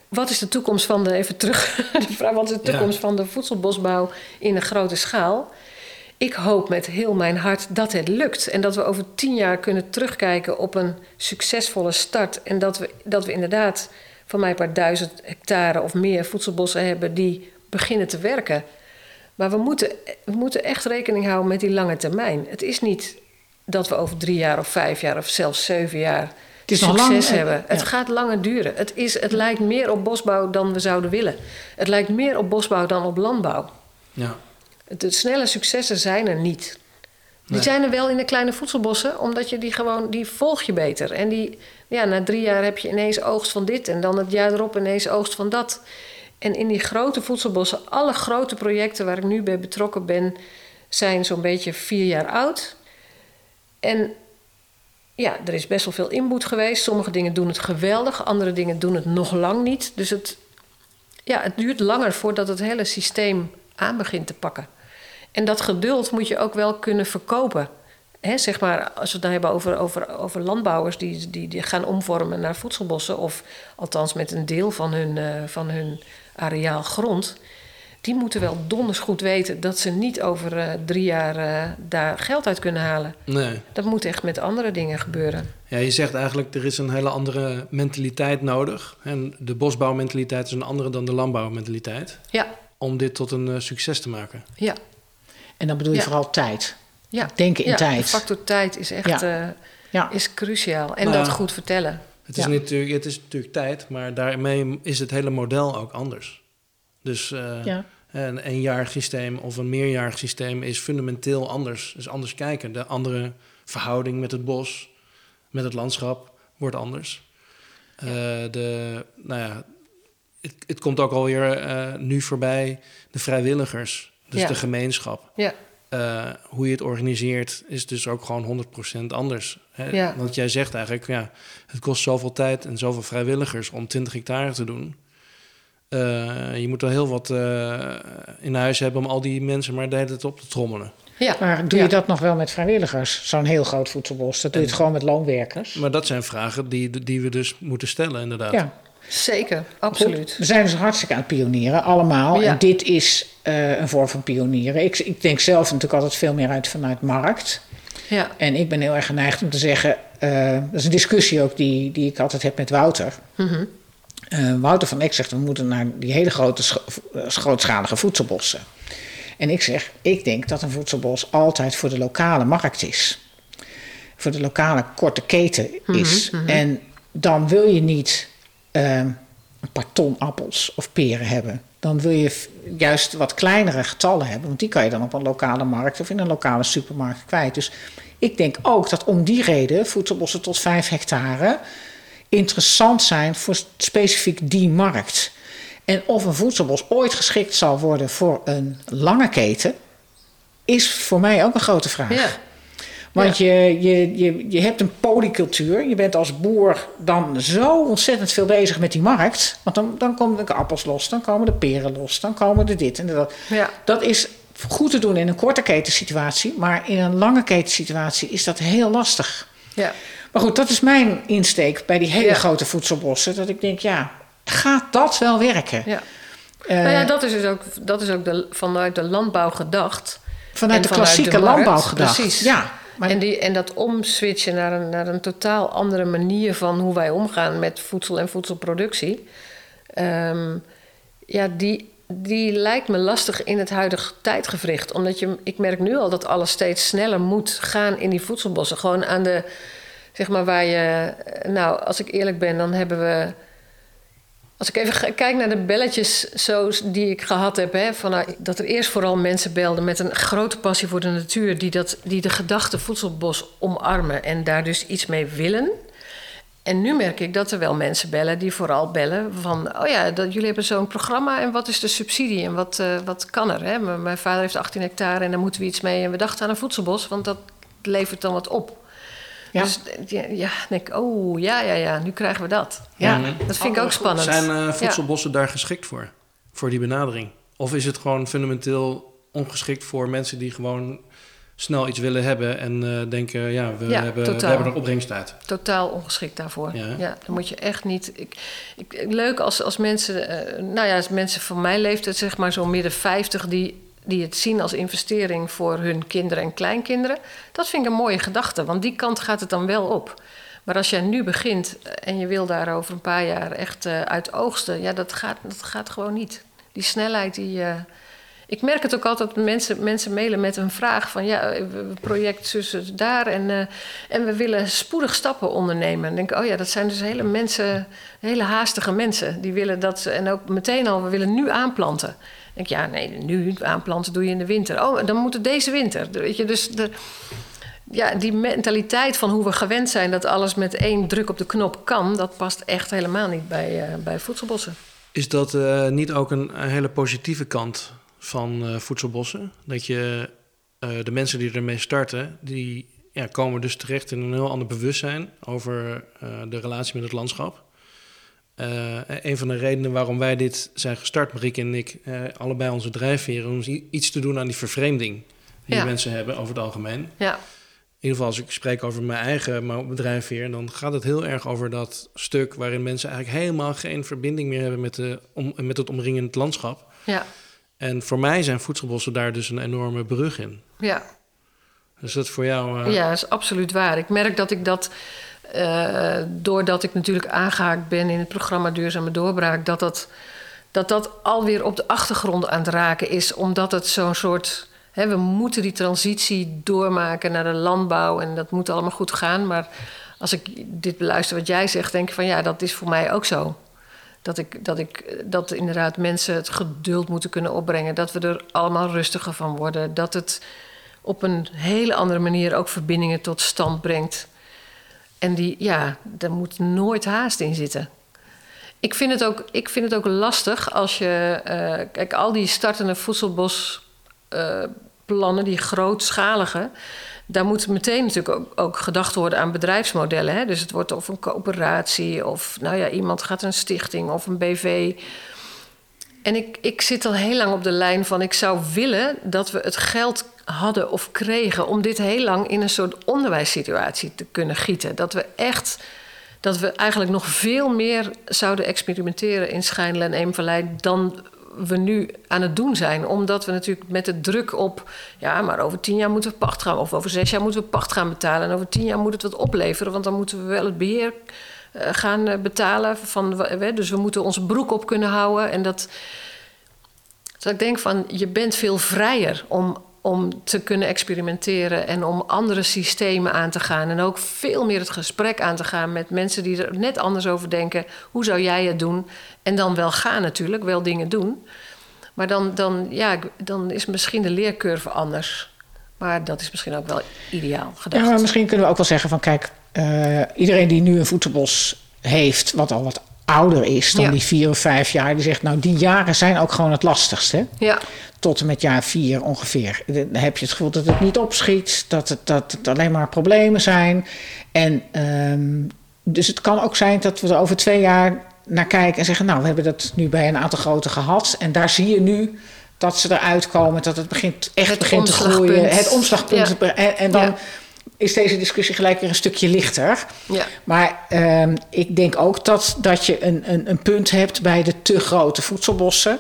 wat is de toekomst van de, even terug, de vraag, wat is de toekomst van de voedselbosbouw in een grote schaal? Ik hoop met heel mijn hart dat het lukt en dat we over tien jaar kunnen terugkijken op een succesvolle start en dat we, dat we inderdaad van mij een paar duizend hectare of meer voedselbossen hebben die beginnen te werken. Maar we moeten, we moeten echt rekening houden met die lange termijn. Het is niet dat we over drie jaar of vijf jaar of zelfs zeven jaar is succes lang, hebben. Het gaat langer duren. Het, is, het lijkt meer op bosbouw dan we zouden willen. Het lijkt meer op bosbouw dan op landbouw. Ja. De snelle successen zijn er niet. Die zijn er wel in de kleine voedselbossen, omdat je die gewoon, die volg je beter. En die, ja, na drie jaar heb je ineens oogst van dit en dan het jaar erop ineens oogst van dat. En in die grote voedselbossen, alle grote projecten waar ik nu bij betrokken ben, zijn zo'n beetje vier jaar oud. En ja, er is best wel veel inboet geweest. Sommige dingen doen het geweldig, andere dingen doen het nog lang niet. Dus het, ja, het duurt langer voordat het hele systeem aan begint te pakken. En dat geduld moet je ook wel kunnen verkopen. Hè, zeg maar, als we het dan hebben over, over, over landbouwers die, die, die gaan omvormen naar voedselbossen, of althans met een deel van hun, uh, van hun areaal grond, die moeten wel donders goed weten dat ze niet over uh, drie jaar uh, daar geld uit kunnen halen. Nee. Dat moet echt met andere dingen gebeuren. Ja, je zegt eigenlijk er is een hele andere mentaliteit nodig. En de bosbouwmentaliteit is een andere dan de landbouwmentaliteit. Ja. Om dit tot een succes te maken. Ja. En dan bedoel je Ja. vooral tijd. Ja. Denken in ja, tijd. De factor tijd is echt Ja. eh, Ja. is cruciaal. En Nou, dat goed vertellen. Het is, Ja. natuurlijk, het is natuurlijk tijd, maar daarmee is het hele model ook anders. Dus eh, Ja. een eenjarig systeem of een meerjarig systeem is fundamenteel anders. Dus anders kijken. De andere verhouding met het bos, met het landschap, wordt anders. Eh, de, nou ja, het, het komt ook alweer eh nu voorbij, de vrijwilligers. Dus Ja. de gemeenschap. Ja. Eh, hoe je het organiseert is dus ook gewoon 100% anders. Hè? Ja. Want jij zegt eigenlijk, ja, het kost zoveel tijd en zoveel vrijwilligers om 20 hectare te doen. Eh, je moet wel heel wat eh, in huis hebben om al die mensen maar de hele tijd op te trommelen. Ja. Maar doe Ja. je dat nog wel met vrijwilligers? Zo'n heel groot voedselbos. Dat doe je het gewoon met loonwerkers. Maar dat zijn vragen die, die we dus moeten stellen, inderdaad. Ja, Zeker, goed. absoluut. We zijn dus hartstikke aan het pionieren, allemaal. Ja. En dit is eh, een vorm van pionieren. Ik, ik denk zelf natuurlijk altijd veel meer uit vanuit markt. Ja. En ik ben heel erg geneigd om te zeggen... eh, dat is een discussie ook die, die ik altijd heb met Wouter. Mhm. Eh, Wouter van Eck zegt, we moeten naar die hele grote, grootschalige voedselbossen. En ik zeg, ik denk dat een voedselbos altijd voor de lokale markt is. Voor de lokale korte keten is. En dan wil je niet eh, een paar ton appels of peren hebben. Dan wil je juist wat kleinere getallen hebben. Want die kan je dan op een lokale markt of in een lokale supermarkt kwijt. Dus ik denk ook dat om die reden voedselbossen tot 5 hectare interessant zijn voor specifiek die markt. En of een voedselbos ooit geschikt zal worden voor een lange keten, is voor mij ook een grote vraag. Ja. Want je, je, je, je hebt een polycultuur. Je bent als boer dan zo ontzettend veel bezig met die markt. Want dan, dan komen de appels los, dan komen de peren los, dan komen de dit en de dat. Ja. Dat is goed te doen in een korte ketensituatie. Maar in een lange ketensituatie is dat heel lastig. Ja. Maar goed, dat is mijn insteek bij die hele Ja. grote voedselbossen. Dat ik denk, ja, gaat dat wel werken? Ja. Eh, nou ja, dat is dus ook, dat is ook de, vanuit de landbouw gedacht. vanuit en de klassieke landbouw gedacht. precies. Ja, En, die, en dat omswitchen naar een, naar een totaal andere manier van hoe wij omgaan met voedsel en voedselproductie. ehm, ja, die, die lijkt me lastig in het huidige tijdgevricht. Omdat je, ik merk nu al dat alles steeds sneller moet gaan in die voedselbossen. Gewoon aan de, zeg maar waar je, nou, als ik eerlijk ben, dan hebben we. Als ik even kijk naar de belletjes zo die ik gehad heb, hè, van, nou, dat er eerst vooral mensen belden met een grote passie voor de natuur, die, dat, die de gedachte voedselbos omarmen en daar dus iets mee willen. En nu merk ik dat er wel mensen bellen die vooral bellen van... oh ja, dat, jullie hebben zo'n programma en wat is de subsidie en wat, eh, wat kan er? Hè? Mijn vader heeft 18 hectare en daar moeten we iets mee. En we dachten aan een voedselbos, want dat levert dan wat op. Ja. Dus ja, ja, denk ik, oh ja, ja, ja, nu krijgen we dat. Ja, Mhm. dat vind ik ook spannend. Zijn eh, voedselbossen daar geschikt voor? Voor die benadering? Of is het gewoon fundamenteel ongeschikt voor mensen die gewoon snel iets willen hebben en eh, denken, ja, we, Ja, hebben, we hebben er opbrengst uit. Totaal ongeschikt daarvoor. Ja. Ja, dan moet je echt niet. Ik, ik, leuk als, als mensen, eh, nou ja, als mensen van mijn leeftijd, zeg maar zo midden 50, die, die het zien als investering voor hun kinderen en kleinkinderen. Dat vind ik een mooie gedachte, want die kant gaat het dan wel op. Maar als jij nu begint en je wil daar over een paar jaar echt eh, uit oogsten, ja, dat gaat, dat gaat gewoon niet. Die snelheid die. eh, ik merk het ook altijd, mensen, mensen mailen met een vraag van ja, we project zussen daar en, eh, en we willen spoedig stappen ondernemen. Dan denk oh ja, dat zijn dus hele mensen, hele haastige mensen. Die willen dat, en ook meteen al, we willen nu aanplanten. Denk ik, ja, nee, nu aanplanten doe je in de winter. Oh, dan moet het deze winter. Weet je, dus de, ja, die mentaliteit van hoe we gewend zijn dat alles met één druk op de knop kan, dat past echt helemaal niet bij, eh, bij voedselbossen. Is dat eh, niet ook een, hele positieve kant van eh, voedselbossen? Dat je de mensen die ermee starten, die ja, komen dus terecht in een heel ander bewustzijn over de relatie met het landschap. Eh, een van de redenen waarom wij dit zijn gestart, Marieke en ik, eh, allebei onze drijfveren, om iets te doen aan die vervreemding die Ja. mensen hebben over het algemeen. Ja, In ieder geval, als ik spreek over mijn eigen bedrijfveer, dan gaat het heel erg over dat stuk waarin mensen eigenlijk helemaal geen verbinding meer hebben met, de, om, met het omringend landschap. ja, En voor mij zijn voedselbossen daar dus een enorme brug in. ja. Dus dat is voor jou. eh, Ja, is absoluut waar. Ik merk dat ik dat, eh, doordat ik natuurlijk aangehaakt ben in het programma Duurzame Doorbraak, dat dat, dat dat alweer op de achtergrond aan het raken is, omdat het zo'n soort. Hè, we moeten die transitie doormaken naar de landbouw en dat moet allemaal goed gaan. Maar als ik dit beluister wat jij zegt, denk ik van ja, dat is voor mij ook zo. Dat, ik, dat, ik, dat inderdaad mensen het geduld moeten kunnen opbrengen. Dat we er allemaal rustiger van worden. Dat het op een hele andere manier ook verbindingen tot stand brengt. En die, ja, daar moet nooit haast in zitten. Ik vind het ook, ik vind het ook lastig als je. eh, kijk, al die startende voedselbosplannen, die grootschalige. Daar moet meteen natuurlijk ook, ook gedacht worden aan bedrijfsmodellen. Hè? Dus het wordt of een coöperatie, of nou ja, iemand gaat een stichting of een BV. En ik, ik zit al heel lang op de lijn van ik zou willen dat we het geld hadden of kregen om dit heel lang in een soort onderwijssituatie te kunnen gieten. Dat we echt, dat we eigenlijk nog veel meer zouden experimenteren in Schijnle en Eemvallei dan we nu aan het doen zijn. Omdat we natuurlijk met de druk op, ja, maar over tien jaar moeten we pacht gaan, of over zes jaar moeten we pacht gaan betalen, en over tien jaar moet het wat opleveren, want dan moeten we wel het beheer eh, gaan eh, betalen. Van, dus we moeten onze broek op kunnen houden. En dat, dat ik denk van, je bent veel vrijer om, om te kunnen experimenteren en om andere systemen aan te gaan. En ook veel meer het gesprek aan te gaan met mensen die er net anders over denken. Hoe zou jij het doen? En dan wel gaan natuurlijk, wel dingen doen. Maar dan, dan, ja, dan is misschien de leercurve anders. Maar dat is misschien ook wel ideaal gedacht. Ja, maar misschien kunnen we ook wel zeggen van kijk, eh, iedereen die nu een voedselbos heeft, wat al wat ouder is dan Ja. die vier of vijf jaar, die zegt nou die jaren zijn ook gewoon het lastigste. Ja, Tot en met jaar vier ongeveer. Dan heb je het gevoel dat het niet opschiet, dat het, dat het alleen maar problemen zijn. En ehm, dus het kan ook zijn dat we er over twee jaar naar kijken en zeggen, nou we hebben dat nu bij een aantal grote gehad. En daar zie je nu dat ze eruit komen, dat het begint, echt Het begint te groeien. Het omslagpunt. Ja. En, en dan Ja. Is deze discussie gelijk weer een stukje lichter. ja. Maar ehm, ik denk ook dat, dat je een, een, een punt hebt bij de te grote voedselbossen.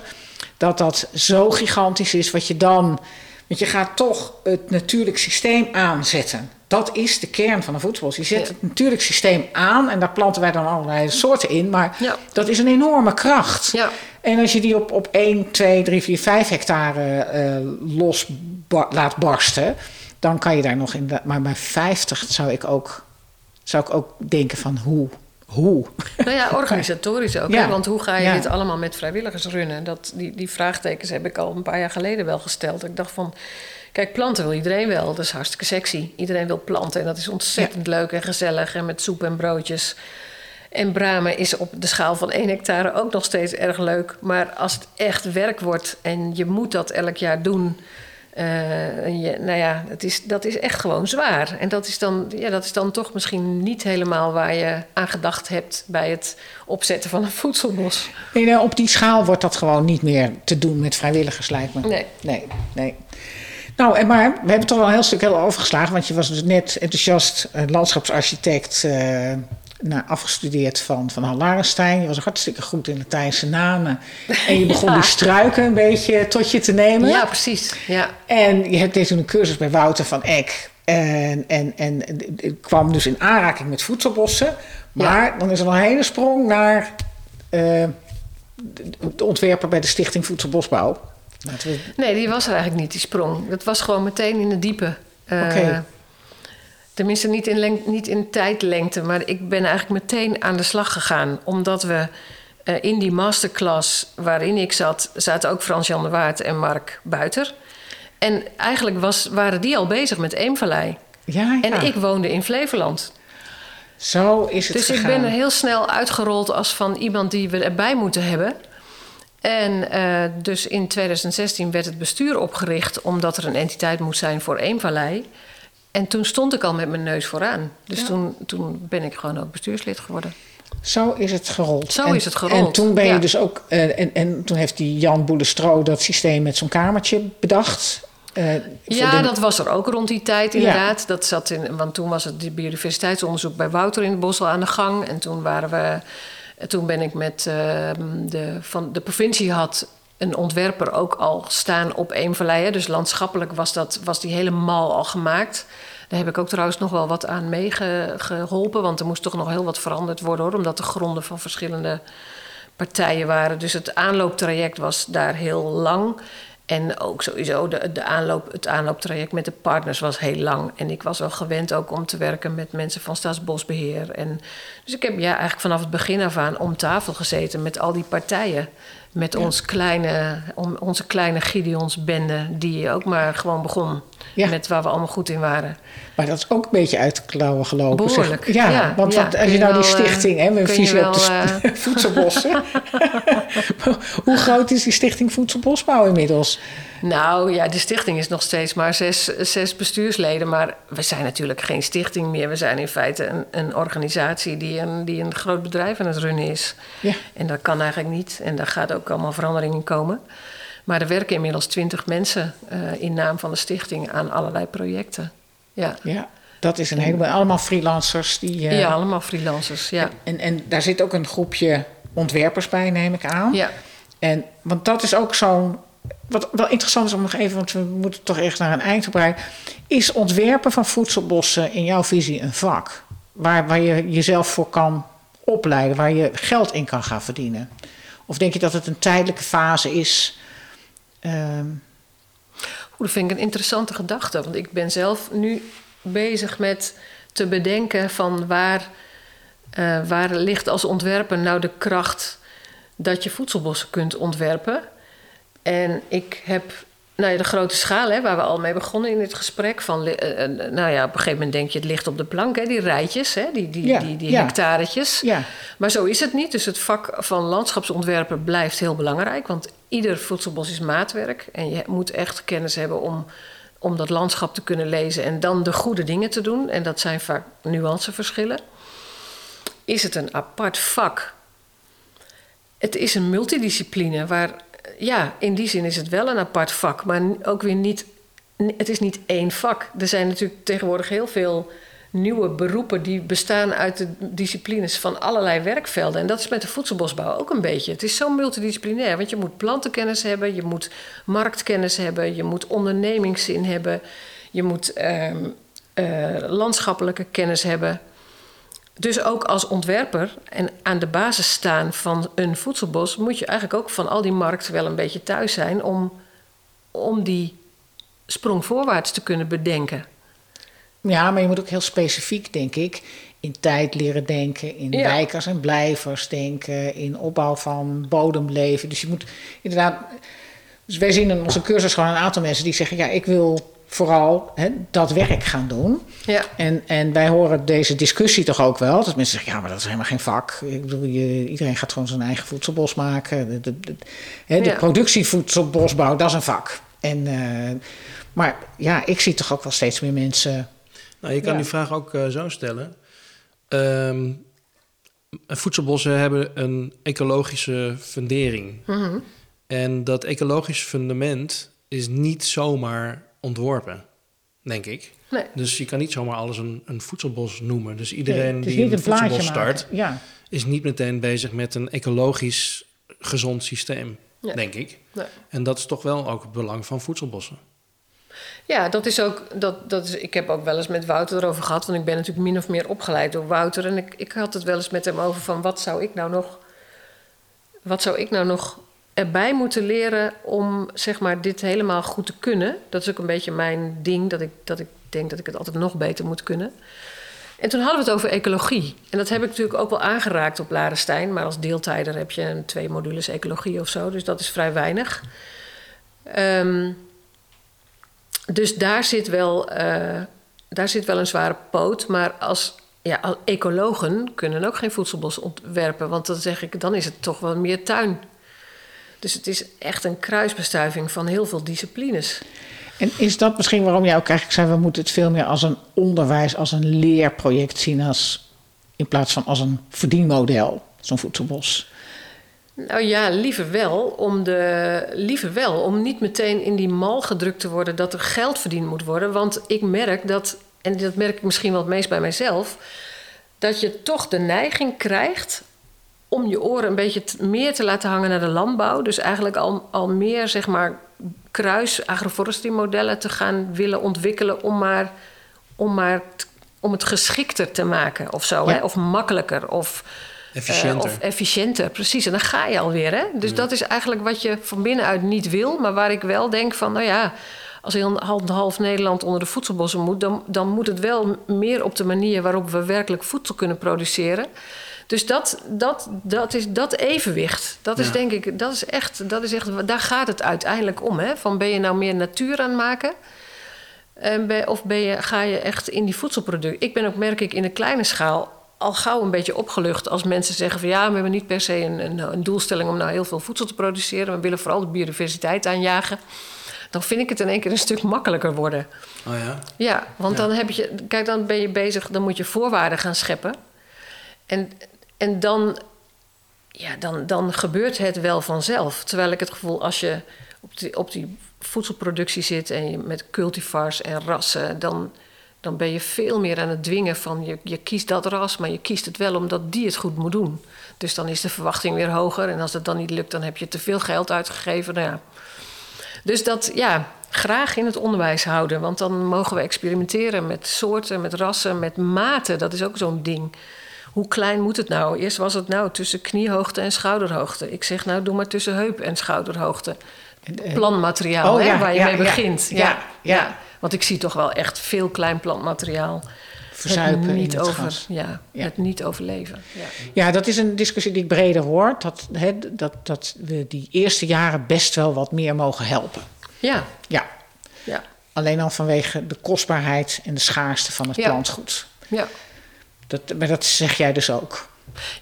Dat dat zo gigantisch is wat je dan. Want je gaat toch het natuurlijk systeem aanzetten. Dat is de kern van een voedselbos. Je zet Ja. het natuurlijk systeem aan en daar planten wij dan allerlei soorten in. Maar Ja. dat is een enorme kracht. Ja. En als je die op, op 1, 2, 3, 4, 5 hectare eh, los ba- laat barsten, dan kan je daar nog in. Maar bij 50 zou ik ook, zou ik ook denken van hoe. Hoe? Nou ja, organisatorisch ook. Ja. Hè? Want hoe ga je Ja. dit allemaal met vrijwilligers runnen? Dat, die, die vraagtekens heb ik al een paar jaar geleden wel gesteld. Ik dacht van, kijk, planten wil iedereen wel. Dat is hartstikke sexy. Iedereen wil planten en dat is ontzettend leuk en gezellig. En met soep en broodjes. En bramen is op de schaal van 1 hectare ook nog steeds erg leuk. Maar als het echt werk wordt en je moet dat elk jaar doen... eh, je, nou ja, het is, dat is echt gewoon zwaar. En dat is, dan, ja, dat is dan toch misschien niet helemaal waar je aan gedacht hebt bij het opzetten van een voedselbos. Nee, nou, op die schaal wordt dat gewoon niet meer te doen met vrijwilligers, lijkt me. Nee. Nee, nee. Nou, en maar we hebben toch wel een heel stuk heel overgeslagen. Want je was dus net enthousiast eh, landschapsarchitect. eh, nou, afgestudeerd van, van Han Larenstein. Je was hartstikke goed in Latijnse namen. En je begon Ja. die struiken een beetje tot je te nemen. Ja, precies. Ja. En je hebt deed toen een cursus bij Wouter van Eck. En, en, en, kwam dus in aanraking met voedselbossen. Maar dan is er een hele sprong naar eh, de, ontwerper bij de Stichting Voedselbosbouw. We, Nee, die was er eigenlijk niet, die sprong. Dat was gewoon meteen in de diepe. Eh. Tenminste, niet in, leng- niet in tijdlengte, maar ik ben eigenlijk meteen aan de slag gegaan. Omdat we eh, in die masterclass waarin ik zat, zaten ook Frans-Jan de Waard en Mark Buiter. En eigenlijk was, waren die al bezig met Eemvallei. ja, ja. En ik woonde in Flevoland. Zo is het Dus ik ben er heel snel uitgerold als van iemand die we erbij moeten hebben. En eh, dus in 2016 werd het bestuur opgericht omdat er een entiteit moest zijn voor Eemvallei. En toen stond ik al met mijn neus vooraan. Dus Ja. toen, toen ben ik gewoon ook bestuurslid geworden. Zo is het gerold. Zo En- is het gerold, En toen ben je ja. dus ook... eh, en, en toen heeft die Jan Boelestro dat systeem met zo'n kamertje bedacht. eh, Ja, de- dat was er ook rond die tijd inderdaad. Dat zat in, want toen was het die biodiversiteitsonderzoek bij Wouter in het Bos al aan de gang. En toen waren we. Toen ben ik met ehm, de, van de provincie had een ontwerper ook al staan op Eemvallei. Dus landschappelijk was, dat, was die hele mal al gemaakt. Daar heb ik ook trouwens nog wel wat aan meegeholpen. Want er moest toch nog heel wat veranderd worden hoor. Omdat de gronden van verschillende partijen waren. Dus het aanlooptraject was daar heel lang. En ook sowieso de, de aanloop, het aanlooptraject met de partners was heel lang. En ik was wel gewend ook om te werken met mensen van Staatsbosbeheer. En, dus ik heb ja, eigenlijk vanaf het begin af aan om tafel gezeten met al die partijen. Met ons kleine, om, onze kleine Gideonsbende, die ook maar gewoon begon. Ja. Met waar we allemaal goed in waren. Maar dat is ook een beetje uit de klauwen gelopen. zeg. Ja, ja, want ja. wat, Kun als je je nou die wel, eh, stichting... hè, je visie op de sp- voedselbossen. Hoe groot is die stichting Voedselbosbouw inmiddels? Nou ja, de stichting is nog steeds maar zes, zes bestuursleden. Maar we zijn natuurlijk geen stichting meer. We zijn in feite een, een organisatie die een, die een groot bedrijf aan het runnen is. Ja. En dat kan eigenlijk niet. En daar gaat ook allemaal verandering in komen. Maar er werken inmiddels twintig mensen eh, in naam van de stichting aan allerlei projecten. Ja, Ja, dat is een heleboel. Allemaal freelancers. Die, eh, ja allemaal freelancers. Ja. en, en daar zit ook een groepje ontwerpers bij, neem ik aan. Ja. En, want dat is ook zo'n... Wat wel interessant is om nog even, want we moeten toch echt naar een eind breien. Is ontwerpen van voedselbossen in jouw visie een vak? Waar, waar je jezelf voor kan opleiden, waar je geld in kan gaan verdienen? Of denk je dat het een tijdelijke fase is? Ehm, dat vind ik een interessante gedachte. Want ik ben zelf nu bezig met te bedenken van waar, eh, waar ligt als ontwerper nou de kracht dat je voedselbossen kunt ontwerpen. En ik heb nou ja, de grote schaal, hè, waar we al mee begonnen in dit gesprek. Van, li- eh, eh, nou ja, op een gegeven moment denk je, het ligt op de plank, hè, die rijtjes, hè, die, die, Ja, die, die ja. hectaretjes. ja, Maar zo is het niet. Dus het vak van landschapsontwerper blijft heel belangrijk. Want ieder voedselbos is maatwerk. En je moet echt kennis hebben om, om dat landschap te kunnen lezen. En dan de goede dingen te doen. En dat zijn vaak nuanceverschillen. Is het een apart vak? Het is een multidiscipline waar... Ja, in die zin is het wel een apart vak. Maar ook weer niet... Het is niet één vak. Er zijn natuurlijk tegenwoordig heel veel nieuwe beroepen die bestaan uit de disciplines van allerlei werkvelden. En dat is met de voedselbosbouw ook een beetje. Het is zo multidisciplinair, want je moet plantenkennis hebben, je moet marktkennis hebben, je moet ondernemingszin hebben, je moet ehm, eh, landschappelijke kennis hebben. Dus ook als ontwerper en aan de basis staan van een voedselbos, moet je eigenlijk ook van al die markten wel een beetje thuis zijn om, om die sprong voorwaarts te kunnen bedenken. Ja, maar je moet ook heel specifiek, denk ik, in tijd leren denken, in Ja. wijkers en blijvers denken, in opbouw van bodemleven. Dus je moet inderdaad. Dus wij zien in onze cursus gewoon een aantal mensen die zeggen: ja, ik wil vooral hè, dat werk gaan doen. Ja. En, en wij horen deze discussie toch ook wel. Dat mensen zeggen, ja, maar dat is helemaal geen vak. Ik bedoel, je, iedereen gaat gewoon zijn eigen voedselbos maken. De, de, de, hè, de Ja. productievoedselbosbouw, dat is een vak. En, eh, maar ja, ik zie toch ook wel steeds meer mensen... Nou, je kan Ja. die vraag ook eh, zo stellen. Ehm, voedselbossen hebben een ecologische fundering. Mhm. En dat ecologische fundament is niet zomaar ontworpen, denk ik. Nee. Dus je kan niet zomaar alles een, een voedselbos noemen. Dus iedereen die een voedselbos start, Ja, is niet meteen bezig met een ecologisch gezond systeem, denk ik. Nee. En dat is toch wel ook het belang van voedselbossen. Ja, dat is ook. Dat, dat is, ik heb ook wel eens met Wouter erover gehad. Want ik ben natuurlijk min of meer opgeleid door Wouter. En ik, ik had het wel eens met hem over van wat zou ik nou nog. Wat zou ik nou nog erbij moeten leren om zeg maar dit helemaal goed te kunnen? Dat is ook een beetje mijn ding. Dat ik, dat ik denk dat ik het altijd nog beter moet kunnen. En toen hadden we het over ecologie. En dat heb ik natuurlijk ook wel aangeraakt op Larenstein. Maar als deeltijder heb je een twee modules ecologie of zo. Dus dat is vrij weinig. Ehm, dus daar zit, wel, eh, daar zit wel een zware poot. Maar als, ja, als ecologen kunnen ook geen voedselbos ontwerpen. Want dan zeg ik, dan is het toch wel meer tuin. Dus het is echt een kruisbestuiving van heel veel disciplines. En is dat misschien waarom jij ook eigenlijk zei... we moeten het veel meer als een onderwijs, als een leerproject zien... als In plaats van als een verdienmodel, zo'n voedselbos. Nou ja, liever wel, om de, liever wel om niet meteen in die mal gedrukt te worden dat er geld verdiend moet worden. Want ik merk dat, en dat merk ik misschien wel het meest bij mijzelf, dat je toch de neiging krijgt om je oren een beetje meer te laten hangen naar de landbouw. Dus eigenlijk al, al meer, zeg maar, kruis agroforestry modellen te gaan willen ontwikkelen om maar, om maar om het geschikter te maken of zo. Hè? Of makkelijker of efficiënter. Uh, of efficiënter, precies. En dan ga je alweer. Hè? Dus dat is eigenlijk wat je van binnenuit niet wil, maar waar ik wel denk van, nou ja. Als heel half, half Nederland onder de voedselbossen moet, dan, dan moet het wel meer op de manier waarop we werkelijk voedsel kunnen produceren. Dus dat, dat, dat is dat evenwicht. Dat is denk ik, dat is echt, dat is echt, daar gaat het uiteindelijk om. Hè? Van ben je nou meer natuur aan het maken? En ben, of ben je, ga je echt in die voedselproducten? Ik ben ook, merk ik, in de kleine schaal al gauw een beetje opgelucht als mensen zeggen van ja, we hebben niet per se een, een, een, doelstelling om nou heel veel voedsel te produceren. We willen vooral de biodiversiteit aanjagen. Dan vind ik het in één keer een stuk makkelijker worden. Oh ja? Ja, want Ja. dan heb je, kijk, dan ben je bezig, dan moet je voorwaarden gaan scheppen. En, en dan, ja, dan, dan gebeurt het wel vanzelf. Terwijl ik het gevoel, als je op die, op die voedselproductie zit en je met cultivars en rassen, dan, dan ben je veel meer aan het dwingen van je, je kiest dat ras, maar je kiest het wel omdat die het goed moet doen. Dus dan is de verwachting weer hoger. En als het dan niet lukt, dan heb je te veel geld uitgegeven. Nou ja. Dus dat, ja, graag in het onderwijs houden. Want dan mogen we experimenteren met soorten, met rassen, met maten. Dat is ook zo'n ding. Hoe klein moet het nou? Eerst was het nou tussen kniehoogte en schouderhoogte. Ik zeg nou, doe maar tussen heup en schouderhoogte. Planmateriaal, Oh, hè, ja, waar je ja, mee begint. ja, Ja. Want ik zie toch wel echt veel klein plantmateriaal. Verzuipen het in niet het over, gas. Ja, het niet overleven. Ja. Ja, dat is een discussie die ik breder hoor. Dat, hè, dat, dat we die eerste jaren best wel wat meer mogen helpen. ja, Ja, ja, alleen al vanwege de kostbaarheid en de schaarste van het plantgoed. ja. Dat, maar dat zeg jij dus ook.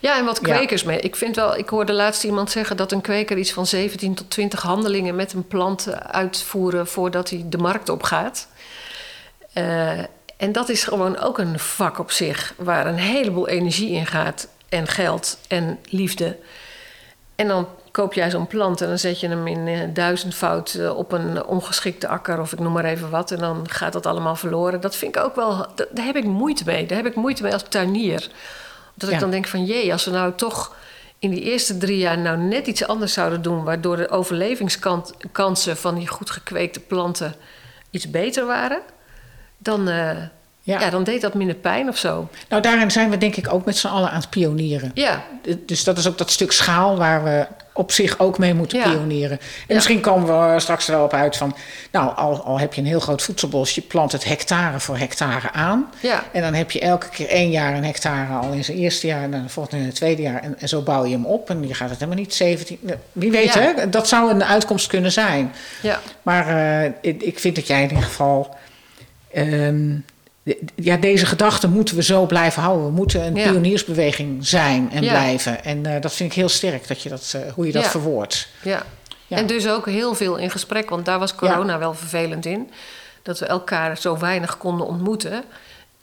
Ja, en wat Ja. kwekers mee. Ik vind wel, ik hoorde laatst iemand zeggen dat een kweker iets van 17 tot 20 handelingen met een plant uitvoeren voordat hij de markt op gaat. Eh, en dat is gewoon ook een vak op zich, waar een heleboel energie in gaat en geld en liefde. En dan koop jij zo'n plant en dan zet je hem in eh, duizendvoud eh, op een ongeschikte akker of ik noem maar even wat. En dan gaat dat allemaal verloren. Dat vind ik ook wel, da- daar heb ik moeite mee. Daar heb ik moeite mee als tuinier. Dat ik dan denk van jee, als we nou toch in die eerste drie jaar nou net iets anders zouden doen, waardoor de overlevingskansen van die goed gekweekte planten iets beter waren, dan, eh, Ja. ja. dan deed dat minder pijn of zo. Nou, daarin zijn we denk ik ook met z'n allen aan het pionieren. Ja, Dus dat is ook dat stuk schaal waar we op zich ook mee moeten Ja. pionieren. En Ja. misschien komen we straks er wel op uit van... nou, al, al heb je een heel groot voedselbos... je plant het hectare voor hectare aan. ja, En dan heb je elke keer één jaar een hectare al in zijn eerste jaar... en dan volgende in het tweede jaar. En, en zo bouw je hem op. En je gaat het helemaal niet 17... Wie weet, hè? Dat zou een uitkomst kunnen zijn. ja. Maar eh, ik, ik vind dat jij in ieder geval... ehm, ja, deze gedachte moeten we zo blijven houden. We moeten een Ja. pioniersbeweging zijn en Ja. blijven. En eh, dat vind ik heel sterk, dat je dat, eh, hoe je dat Ja. verwoordt. Ja. Ja. En dus ook heel veel in gesprek, want daar was corona wel vervelend in. Dat we elkaar zo weinig konden ontmoeten.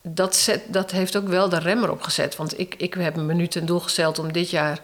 Dat, zet, dat heeft ook wel de remmer opgezet. Want ik, ik heb me nu ten doel gesteld om dit jaar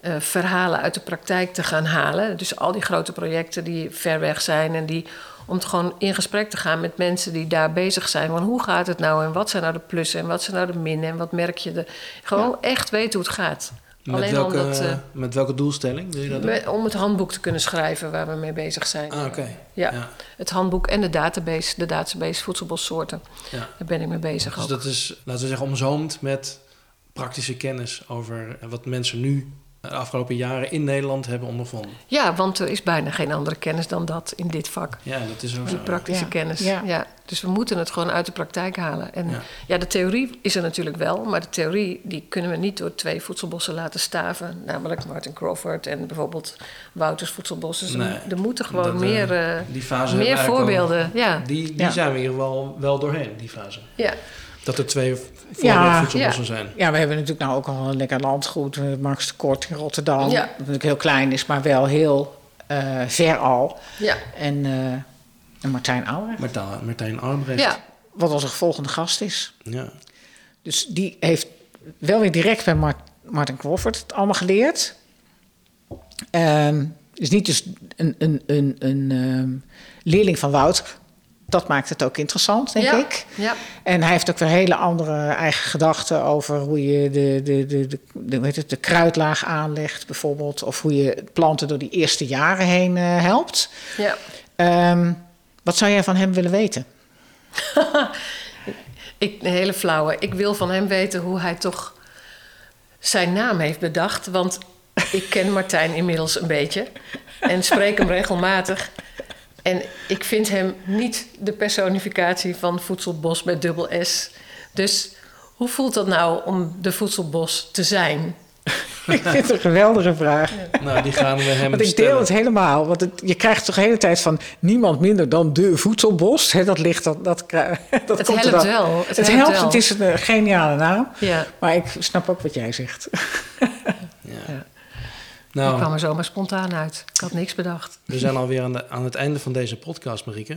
eh, verhalen uit de praktijk te gaan halen. Dus al die grote projecten die ver weg zijn en die. Om te gewoon in gesprek te gaan met mensen die daar bezig zijn. Van hoe gaat het nou en wat zijn nou de plussen en wat zijn nou de minnen en wat merk je? De, gewoon echt weten hoe het gaat. Met, Alleen welke, omdat, eh, met welke doelstelling doe je dat? om het handboek te kunnen schrijven waar we mee bezig zijn. Ah, oké. Ja. Ja. Het handboek en de database, de database voedselbossoorten. Ja. Daar ben ik mee bezig Dus ook. dat is, laten we zeggen, omzoomd met praktische kennis over wat mensen nu de afgelopen jaren in Nederland hebben ondervonden. Ja, want er is bijna geen andere kennis dan dat in dit vak. Ja, dat is ook Die zo. praktische Ja. kennis. Ja. Ja. Dus we moeten het gewoon uit de praktijk halen. En Ja. ja. de theorie is er natuurlijk wel, maar de theorie die kunnen we niet door twee voedselbossen laten staven. Namelijk Martin Crawford en bijvoorbeeld Wouters voedselbossen. Dus er- Nee. er moeten gewoon Dat, eh, meer, eh, Die fase meer voorbeelden. Ja. Die, die Ja. zijn we in ieder geval wel doorheen, die fase. Ja. Dat er twee Ja. voedselbossen zijn. Ja, we hebben natuurlijk nou ook al een lekker landgoed. eh, Max de Kort in Rotterdam. Ja. Dat natuurlijk heel klein is, maar wel heel eh, ver al. Ja. En, eh, en Martijn Auer, Martijn, Martijn Armbrecht. ja. wat onze volgende gast is. Ja. Dus die heeft wel weer direct bij Mart, Martin Crawford het allemaal geleerd. Ehm is niet dus een, een, een, een um, leerling van Wouter. Dat maakt het ook interessant, denk ja, ik. Ja. En hij heeft ook weer hele andere eigen gedachten over hoe je de, de, de, de, de, weet het, de kruidlaag aanlegt, bijvoorbeeld. Of hoe je planten door die eerste jaren heen uh, helpt. Ja. Um, wat zou jij van hem willen weten? ik, een hele flauwe. Ik wil van hem weten hoe hij toch zijn naam heeft bedacht. Want ik ken Martijn inmiddels een beetje en spreek hem regelmatig. En ik vind hem niet de personificatie van voedselbos met dubbel S. Dus hoe voelt dat nou om de voedselbos te zijn? ik vind het een geweldige vraag. Nou, die gaan we hem Want ik stellen. deel het helemaal. Want het, je krijgt toch de hele tijd van niemand minder dan de voedselbos. He, dat ligt, dat, dat, dat het komt helpt dan. wel. Het, het helpt, wel. het is een geniale naam. Ja. Maar ik snap ook wat jij zegt. Ja. Ja. Nou, Ik kwam er zomaar spontaan uit. Ik had niks bedacht. we zijn alweer aan, de, aan het einde van deze podcast, Marieke.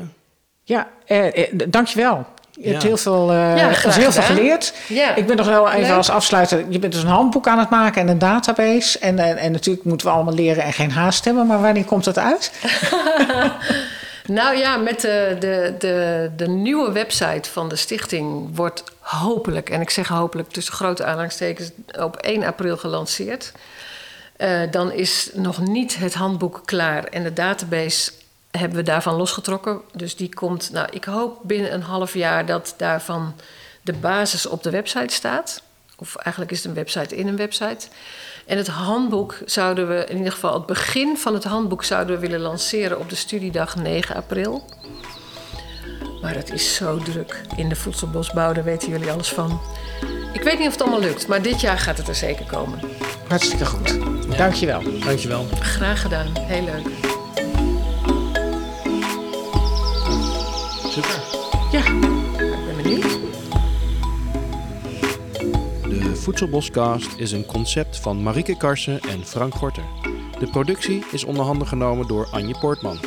Ja, eh, eh, dankjewel. Je hebt Ja. heel veel, eh Ja, graag heel veel gedaan. geleerd. Ja. Ik ben nog wel even Leuk. als afsluiter. Je bent dus een handboek aan het maken en een database. En, en, en natuurlijk moeten we allemaal leren en geen haast hebben. Maar wanneer komt dat uit? Nou ja, met de, de, de, de nieuwe website van de stichting wordt hopelijk, en ik zeg hopelijk tussen grote aanhalingstekens, op 1 april gelanceerd. Eh, dan is nog niet het handboek klaar en de database hebben we daarvan losgetrokken. Dus die komt, nou, ik hoop binnen een half jaar dat daarvan de basis op de website staat. Of eigenlijk is het een website in een website. En het handboek zouden we, in ieder geval het begin van het handboek, zouden we willen lanceren op de studiedag 9 april. Maar het is zo druk in de voedselbosbouw, daar weten jullie alles van. Ik weet niet of het allemaal lukt, maar dit jaar gaat het er zeker komen. Hartstikke goed. Dankjewel. Dankjewel. Graag gedaan, heel leuk. Super. Ja. Ik ben benieuwd. De Voedselboscast is een concept van Marieke Karsen en Frank Gorter. De productie is onder handen genomen door Anje Poortman.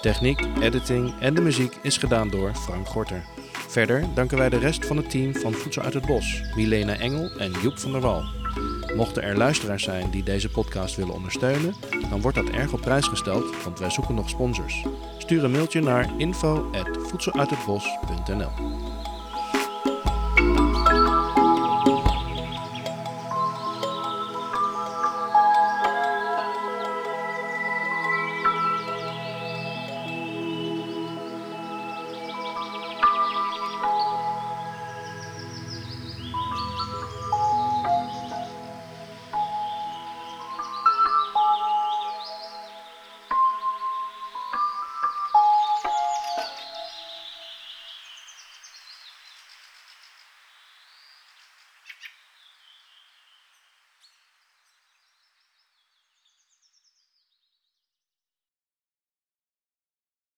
Techniek, editing en de muziek is gedaan door Frank Gorter. Verder danken wij de rest van het team van Voedsel uit het Bos, Milena Engel en Joep van der Wal. Mochten er luisteraars zijn die deze podcast willen ondersteunen, dan wordt dat erg op prijs gesteld, want wij zoeken nog sponsors. Stuur een mailtje naar info@voedseluithetbos.nl.